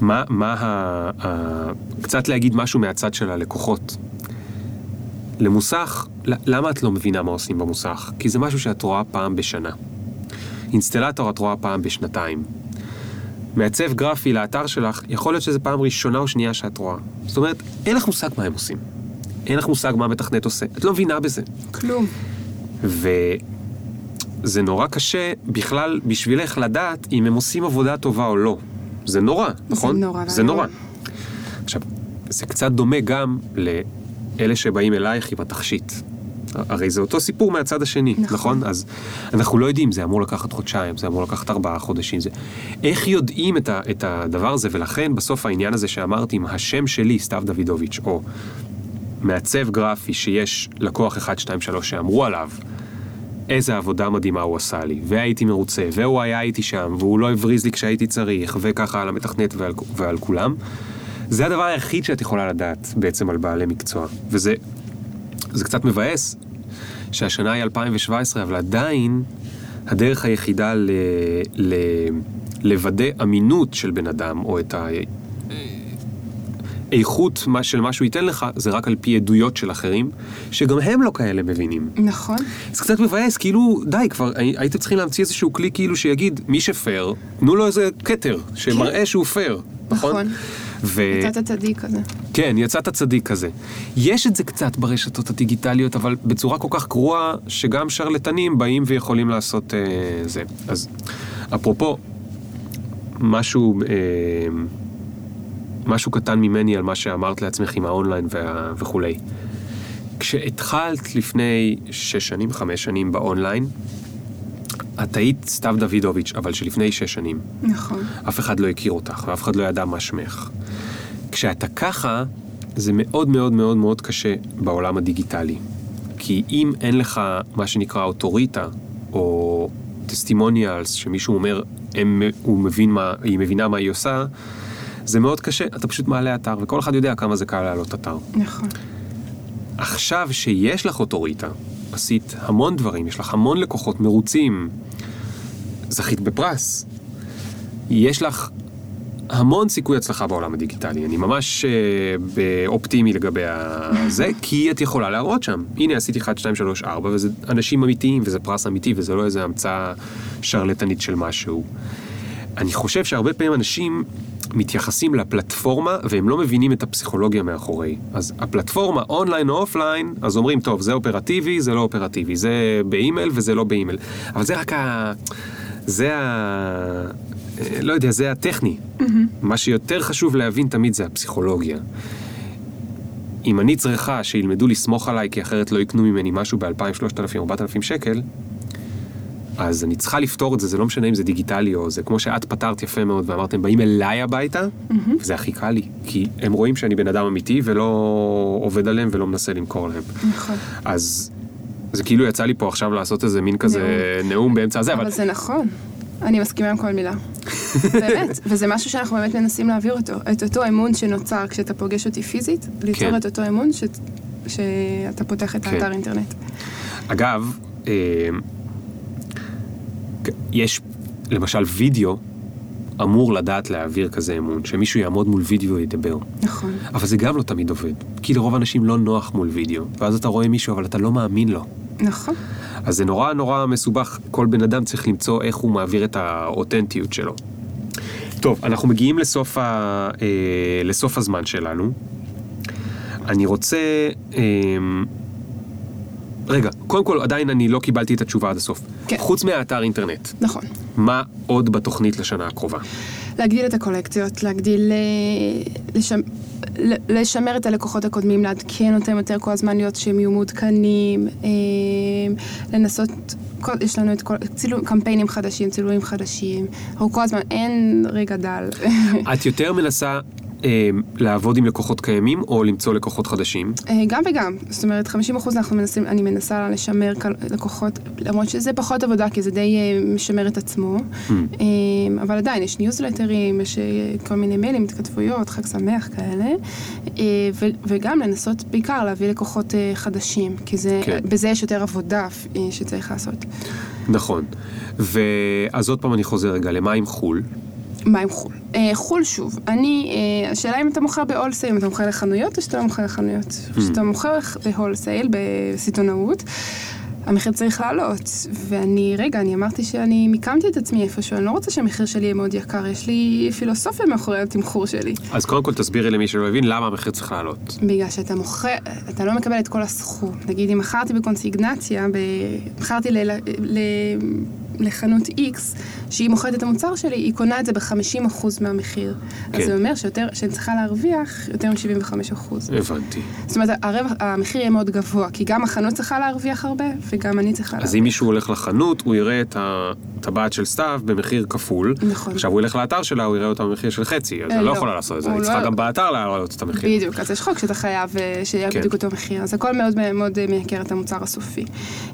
מה, מה ה, ה... קצת להגיד משהו מהצד של הלקוחות. למוסך, למה את לא מבינה מה עושים במוסך? כי זה משהו שאת רואה פעם בשנה. אינסטלטור את רואה פעם בשנתיים. מעצב גרפי לאתר שלך, יכול להיות שזו פעם ראשונה או שנייה שאת רואה. זאת אומרת, אין לך מושג מה הם עושים. אין לך מושג מה המתכנת עושה. את לא מבינה בזה. כלום. וזה נורא קשה בכלל בשבילך לדעת אם הם עושים עבודה טובה או לא. זה נורא, נכון? נורא זה. נורא. עכשיו, זה קצת דומה גם לאלה שבאים אלייך עם התכשיט. הרי זה אותו סיפור מהצד השני, נכון. נכון. אז אנחנו לא יודעים, זה אמור לקחת חודשיים, זה אמור לקחת ארבעה חודשים. זה... איך יודעים את, ה, את הדבר הזה, ולכן בסוף העניין הזה שאמרתי, עם השם שלי, סתיו דוידוביץ', או מעצב גרפי שיש לקוח 1, 2, 3 שאמרו עליו, איזה עבודה מדהימה הוא עשה לי, והייתי מרוצה, והוא היה איתי שם, והוא לא הבריז לי כשהייתי צריך, וככה על המתכנת ועל, ועל כולם. זה הדבר היחיד שאת יכולה לדעת בעצם על בעלי מקצוע. וזה זה קצת מבאס שהשנה היא 2017, אבל עדיין הדרך היחידה ל, ל, לוודא אמינות של בן אדם, או את האיכות מה- של מה שהוא ייתן לך, זה רק על פי עדויות של אחרים, שגם הם לא כאלה מבינים. נכון. זה קצת מבאס, כאילו, די, כבר הי- הייתם צריכים להמציא איזשהו כלי כאילו שיגיד, מי שפייר, תנו לו איזה כתר, שמראה שהוא פייר, נכון? נכון. ו... יצאת צדיק כזה. כן, יצאת צדיק כזה. יש את זה קצת ברשתות הדיגיטליות, אבל בצורה כל כך גרועה, שגם שרלטנים באים ויכולים לעשות אה, זה. אז אפרופו, משהו, אה, משהו קטן ממני על מה שאמרת לעצמך עם האונליין וה, וכולי. כשהתחלת לפני שש שנים, חמש שנים באונליין, את היית סתיו דוידוביץ', אבל שלפני שש שנים. נכון. אף אחד לא הכיר אותך, ואף אחד לא ידע מה שמך. כשאתה ככה, זה מאוד מאוד מאוד מאוד קשה בעולם הדיגיטלי. כי אם אין לך מה שנקרא אוטוריטה, או טסטימוניאלס, שמישהו אומר, הם, הוא מבין מה, היא מבינה מה היא עושה, זה מאוד קשה, אתה פשוט מעלה אתר, וכל אחד יודע כמה זה קל להעלות אתר. נכון. עכשיו שיש לך אוטוריטה, עשית המון דברים, יש לך המון לקוחות מרוצים, זכית בפרס, יש לך המון סיכוי הצלחה בעולם הדיגיטלי. אני ממש אה, אופטימי לגבי זה, כי את יכולה להראות שם. הנה עשיתי 1, 2, 3, 4, וזה אנשים אמיתיים, וזה פרס אמיתי, וזה לא איזה המצאה שרלטנית של משהו. אני חושב שהרבה פעמים אנשים מתייחסים לפלטפורמה והם לא מבינים את הפסיכולוגיה מאחורי. אז הפלטפורמה אונליין או offline, אז אומרים, טוב, זה אופרטיבי, זה לא אופרטיבי, זה באימייל וזה לא באימייל. אבל זה רק ה... זה ה... לא יודע, זה הטכני. מה שיותר חשוב להבין תמיד זה הפסיכולוגיה. אם אני צריכה שילמדו לסמוך עליי, כי אחרת לא יקנו ממני משהו ב-2,000, 3,000, 4,000 שקל, אז אני צריכה לפתור את זה, זה לא משנה אם זה דיגיטלי או זה כמו שאת פתרת יפה מאוד ואמרתם, באים אליי הביתה, וזה הכי קל לי, כי הם רואים שאני בן אדם אמיתי ולא עובד עליהם ולא מנסה למכור להם. נכון. אז זה כאילו יצא לי פה עכשיו לעשות איזה מין כזה נאום באמצע הזה, אבל אבל זה נכון. אני מסכימה עם כל מילה. באמת, וזה משהו שאנחנו באמת מנסים להעביר אותו. את אותו אמון שנוצר כשאתה פוגש אותי פיזית, ליצור כן. את אותו אמון ש... שאתה פותח את כן. האתר אינטרנט. אגב, אה, יש, למשל, וידאו אמור לדעת להעביר כזה אמון, שמישהו יעמוד מול וידאו וידבר. נכון. אבל זה גם לא תמיד עובד, כי לרוב האנשים לא נוח מול וידאו, ואז אתה רואה מישהו אבל אתה לא מאמין לו. נכון. אז זה נורא נורא מסובך, כל בן אדם צריך למצוא איך הוא מעביר את האותנטיות שלו. טוב, אנחנו מגיעים לסוף, ה, אה, לסוף הזמן שלנו. אני רוצה... אה, רגע, קודם כל עדיין אני לא קיבלתי את התשובה עד הסוף. כן. חוץ מהאתר אינטרנט, נכון. מה עוד בתוכנית לשנה הקרובה? להגדיל את הקולקציות, להגדיל, אה, לשמ... לשמר את הלקוחות הקודמים, לעדכן אותם יותר כל הזמן, להיות שהם יהיו מעודכנים, אה, לנסות, כל, יש לנו את כל, צילום, קמפיינים חדשים, צילומים חדשים, אנחנו כל הזמן, אין רגע דל. את יותר מנסה אה, לעבוד עם לקוחות קיימים או למצוא לקוחות חדשים? אה, גם וגם, זאת אומרת 50% אנחנו מנסים, אני מנסה לשמר כל- לקוחות, למרות שזה פחות עבודה כי זה די אה, משמר את עצמו, Hmm. אה, אבל עדיין יש ניוזלטרים, יש אה, כל מיני מיילים, התכתבויות, חג שמח כאלה, אה, ו- וגם לנסות בעיקר להביא לקוחות אה, חדשים, כי זה, כן. בזה יש יותר עבודה אה, שצריך לעשות. נכון. ואז עוד פעם אני חוזר רגע, למה עם חו"ל? מה עם חו"ל? אה, חו"ל שוב, אני, אה, השאלה אם אתה מוכר ב-wholesale, אם אתה מוכר לחנויות או שאתה לא מוכר לחנויות. Hmm. כשאתה מוכר ב-wholesale, בסיטונאות, המחיר צריך לעלות. ואני, רגע, אני אמרתי שאני מיקמתי את עצמי איפשהו, אני לא רוצה שהמחיר שלי יהיה מאוד יקר, יש לי פילוסופיה מאחורי התמחור שלי. אז קודם כל תסבירי למי שלא הבין למה המחיר צריך לעלות. בגלל שאתה מוכר, אתה לא מקבל את כל הסכום. נגיד, אם מכרתי בקונסיגנציה. מכרתי ל... ל... לחנות X, שהיא מוכרת את המוצר שלי, היא קונה את זה ב-50% מהמחיר. כן. אז זה אומר שיותר, שאני צריכה להרוויח יותר מ-75%. הבנתי. זאת אומרת, הרווח, המחיר יהיה מאוד גבוה, כי גם החנות צריכה להרוויח הרבה, וגם אני צריכה אז להרוויח. אם מישהו הולך לחנות, הוא יראה את הטבעת של סתיו במחיר כפול. נכון. עכשיו הוא ילך לאתר שלה, הוא יראה אותה במחיר של חצי, אז אה, אני לא לא. יכולה לעשות את זה, אני צריכה לא- גם באתר להעלות את המחיר. בדיוק, אז יש חוק שאתה חייב אה, שיהיה כן. בדיוק אותו מחיר. אז הכל מאוד מאוד אה, מייקר את המוצר הסופי.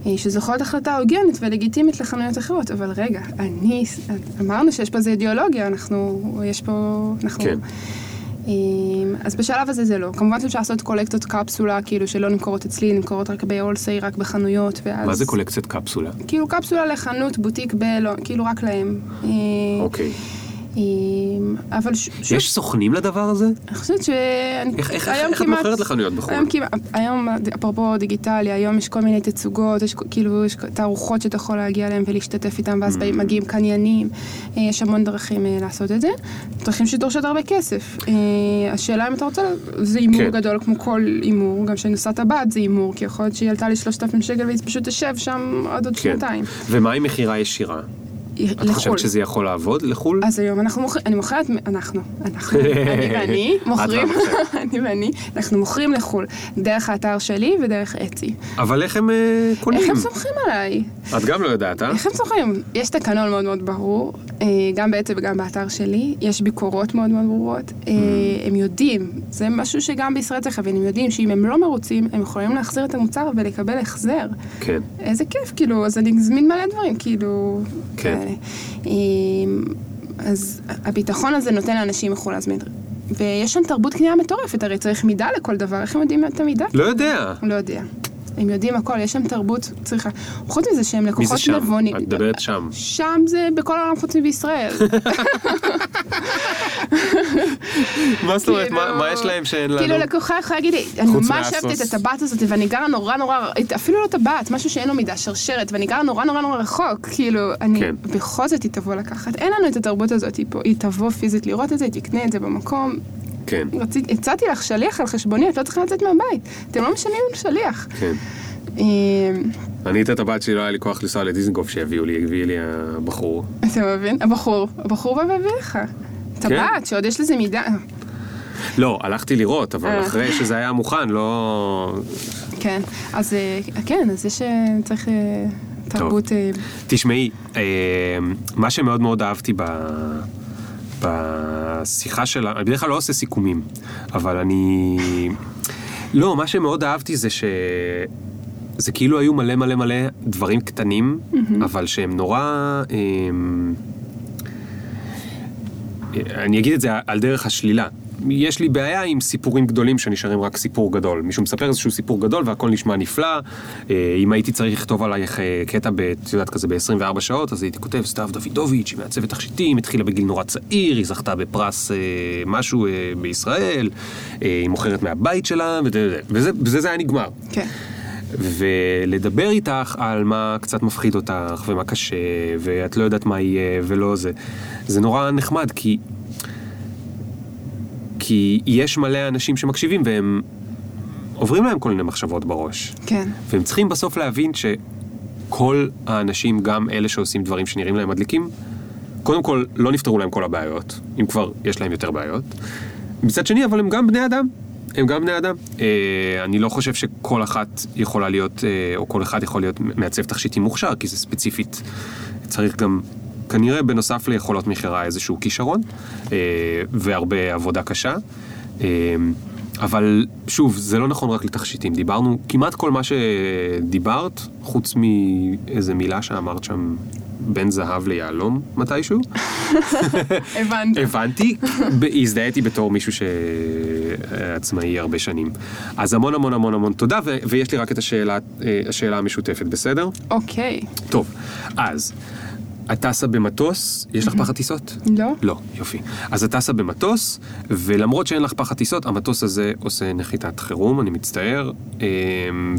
אה, שזו יכולה להיות החלטה הוגנת ולגיטימית לחנויות אחרות, אבל רגע, אני, אמרנו שיש פה איזה אידיאולוגיה, אנחנו, יש פה, אנחנו... כן. אה, אז בשלב הזה זה לא. כמובן שאפשר לעשות קולקטות קפסולה, כאילו שלא נמכרות אצלי, נמכרות רק בהולסי, רק בחנויות, ואז... מה זה קולקציית קפסולה? כאילו קפסולה לחנות, בוטיק, ב... לא, כאילו רק להם. אה, אוקיי. אה, אבל ש- יש סוכנים לדבר הזה? אני חושבת שאני... איך- איך- איך את כמעט- מוכרת לחנויות בחו"ל? היום כמעט, היום, אפרופו דיגיטלי, היום יש כל מיני תצוגות, יש כאילו, יש תערוכות שאתה יכול להגיע אליהן ולהשתתף איתן, ואז Mm. מגיעים קניינים, אה, יש המון דרכים אה, לעשות את זה. דרכים שדורשות הרבה כסף. אה, השאלה אם אתה רוצה, זה הימור כן. גדול כמו כל הימור, גם כשאני נוסעה טבעת זה הימור, כי יכול להיות שהיא עלתה לי 3,000 שקל והיא פשוט תשב שם עד עוד כן. שנתיים. ומה עם מכירה ישירה? את לחו"ל. חושבת שזה יכול לעבוד לחו"ל? אז היום אנחנו מוכרים, אני מוכרת, אנחנו, אנחנו, אני ואני, מוכרים. אני ואני, אנחנו מוכרים לחו"ל, דרך האתר שלי ודרך אצי. אבל איך הם אה, קונים? איך הם סומכים עליי? את גם לא יודעת, אה? איך הם סומכים? יש תקנון מאוד מאוד ברור, גם באצי וגם באתר שלי, יש ביקורות מאוד מאוד ברורות, אה, Mm. הם יודעים, זה משהו שגם בישראל צריך להבין, הם יודעים שאם הם לא מרוצים, הם יכולים להחזיר את המוצר ולקבל החזר. כן. איזה כיף, כאילו, אז אני אזמין מלא דברים, כאילו, כן. כאלה. אמ, אז הביטחון הזה נותן לאנשים מחו"ל להזמין. ויש שם תרבות קנייה מטורפת, הרי צריך מידה לכל דבר, איך הם יודעים את המידה? לא יודע. לא יודע. הם יודעים הכל, יש שם תרבות צריכה. חוץ מזה שהם מי לקוחות זה שם? נבונים. את מדברת שם. שם זה בכל העולם חוץ מבישראל. מה זאת אומרת? כאילו- מה יש להם שאין לנו? כאילו לקוחה יכולה להגיד לי, אני ממש אוהבת. את הטבעת הזאת, ואני גרה נורא נורא, אפילו לא טבעת, משהו שאין לו מידה, שרשרת, ואני גרה נורא נורא נורא רחוק, כאילו, אני, כן. בכל זאת היא תבוא לקחת. אין לנו את התרבות הזאת, פה, היא תבוא פיזית לראות את זה, היא תקנה את זה במקום. כן, רציתי, הצעתי לך שליח על חשבוני, את לא צריכה לצאת מהבית. אתם לא משלמים על שליח. כן. אמ, אני את הטבעת שלי לא היה לי כוח לנסוע לדיזנגוף שיביאו לי, הביא לי הבחור. אתה מבין? הבחור, הבחור בא והביא לך. כן. טבעת, שעוד יש לזה מידה. לא, הלכתי לראות, אבל אה. אחרי שזה היה מוכן, לא... כן, אז אה, כן, אז יש, אה, צריך אה, תרבות... אה, תשמעי, אה, מה שמאוד מאוד אהבתי ב... בשיחה שלה, אני בדרך כלל לא עושה סיכומים, אבל אני... לא, מה שמאוד אהבתי זה ש... זה כאילו היו מלא מלא מלא דברים קטנים, אבל שהם נורא... אה, אני אגיד את זה על דרך השלילה. יש לי בעיה עם סיפורים גדולים שנשארים רק סיפור גדול. מישהו מספר איזשהו סיפור גדול והכל נשמע נפלא. אה, אם הייתי צריך לכתוב עלייך אה, קטע, ב- את יודעת, כזה ב-24 שעות, אז הייתי כותב, סתיו דוידוביץ', היא מעצבת תכשיטים, התחילה בגיל נורא צעיר, היא זכתה בפרס אה, משהו בישראל, היא מוכרת מהבית שלה, וזה, וזה זה היה נגמר. כן. ולדבר איתך על מה קצת מפחיד אותך, ומה קשה, ואת לא יודעת מה יהיה, ולא זה, זה נורא נחמד, כי... כי יש מלא אנשים שמקשיבים והם עוברים להם כל מיני מחשבות בראש. כן. והם צריכים בסוף להבין שכל האנשים, גם אלה שעושים דברים שנראים להם מדליקים, קודם כל, לא נפתרו להם כל הבעיות, אם כבר יש להם יותר בעיות. מצד שני, אבל הם גם בני אדם. הם גם בני אדם. אה, אני לא חושב שכל אחת יכולה להיות, אה, או כל אחד יכול להיות מעצב תכשיטים מוכשר, כי זה ספציפית, צריך גם, כנראה בנוסף ליכולות מכירה איזשהו כישרון, אה, והרבה עבודה קשה. אה, אבל שוב, זה לא נכון רק לתכשיטים. דיברנו, כמעט כל מה שדיברת, חוץ מאיזה מילה שאמרת שם, בין זהב ליהלום מתישהו. הבנתי. הבנתי, הזדהיתי בתור מישהו שעצמאי הרבה שנים. אז המון המון המון המון תודה, ויש לי רק את השאלה, אה, השאלה המשותפת, בסדר? אוקיי. טוב, אז, את טסה במטוס, יש לך פחד טיסות? לא? לא, יופי. אז את טסה במטוס, ולמרות שאין לך פחד טיסות, המטוס הזה עושה נחיתת חירום, אני מצטער, אמ,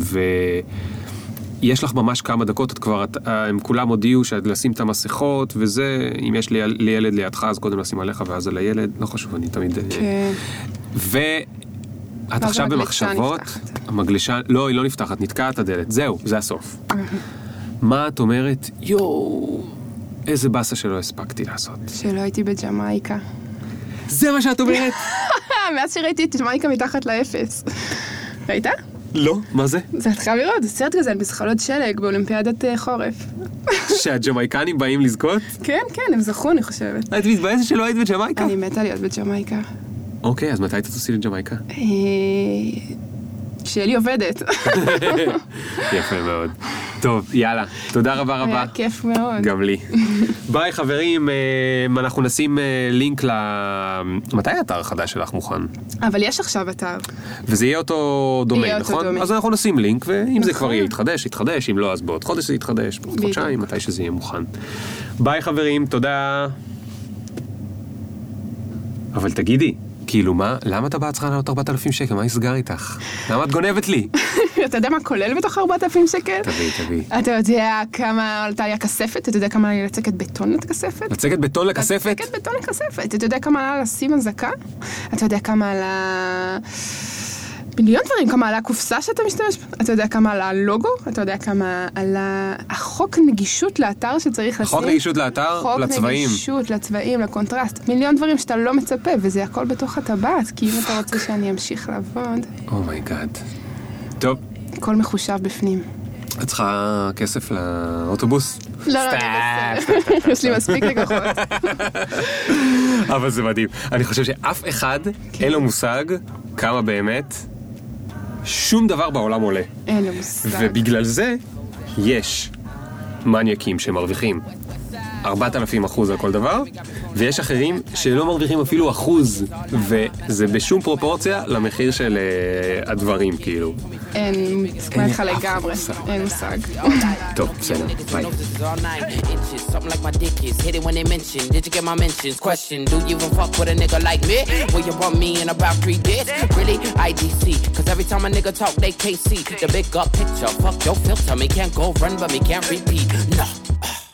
ויש לך ממש כמה דקות, את כבר, את, הם כולם הודיעו שלשים את המסכות וזה, אם יש לי, לי ילד לידך, אז קודם לשים עליך ואז על הילד, לא חשוב, אני תמיד... אה, כן. ואת עכשיו המגלשה במחשבות, נפתחת. המגלשה, לא, היא לא נפתחת, נתקעת הדלת, זהו, זה הסוף. מה את אומרת? יואו, איזה באסה שלא הספקתי לעשות. שלא הייתי בג'מייקה. זה מה שאת אומרת? מאז שראיתי את ג'מייקה מתחת לאפס. ראית? לא, מה זה? זה את חייב לראות, זה סרט כזה על מזחלות שלג באולימפיאדת אה, חורף. שהג'מייקנים באים לזכות? כן, כן, הם זכו, אני חושבת. את מתבאסת שלא היית בג'מייקה? אני מתה להיות בג'מייקה. אוקיי, אז מתי תטוסי לג'מייקה? אה, שיהיה לי עובדת. יפה מאוד. טוב, יאללה, תודה רבה רבה. היה כיף מאוד. גם לי. ביי חברים, אה, אנחנו נשים אה, לינק ל... מתי האתר החדש שלך מוכן? אבל יש עכשיו אתר. וזה יהיה אותו דומיין, יהיה אותו נכון? דומיין. אז אנחנו נשים לינק, ואם זה נכון. כבר יהיה יתחדש, יתחדש, אם לא, אז בעוד חודש זה יתחדש, בעוד. חודשיים, מתי שזה יהיה מוכן. ביי חברים, תודה. אבל תגידי, כאילו מה, למה אתה צריכה לעלות 4,000 שקל? מה נסגר איתך? למה את גונבת לי? אתה יודע מה כולל בתוך 4,000 שקל? תביאי, תביאי. אתה יודע כמה עלתה לי הכספת? אתה יודע כמה עלה לי לצקת בטון לכספת? לצקת בטון לכספת? לצקת בטון לכספת. אתה יודע כמה עלה לשים אזעקה? אתה יודע כמה עלה... מיליון דברים, כמה עלה הקופסה שאתה משתמש בה? אתה יודע כמה עלה הלוגו? אתה יודע כמה עלה החוק נגישות לאתר שצריך לשים? חוק נגישות לאתר, חוק לצבעים. נגישות לצבעים, לקונטרסט. מיליון דברים שאתה לא מצפה, וזה הכל בתוך הטבעת, כי אם אתה רוצה שאני אמשיך לעבוד, Oh my God. טוב, הכל מחושב בפנים. את צריכה כסף לאוטובוס? לא, לא, סתם, בסדר. יש לי מספיק לקוחות. אבל זה מדהים. אני חושב שאף אחד אין לו מושג כמה באמת שום דבר בעולם עולה. אין לי מושג. ובגלל זה יש מניאקים שמרוויחים 4,000 אחוז על כל דבר, ויש אחרים שלא מרוויחים אפילו אחוז, וזה בשום פרופורציה למחיר של אה, הדברים, כאילו. אין, מסכימה איתך אף לגמרי. אין מושג. טוב, בסדר, ביי. Talk, they can't see the big up picture. Fuck your filter. Me can't go run, but me can't repeat. No.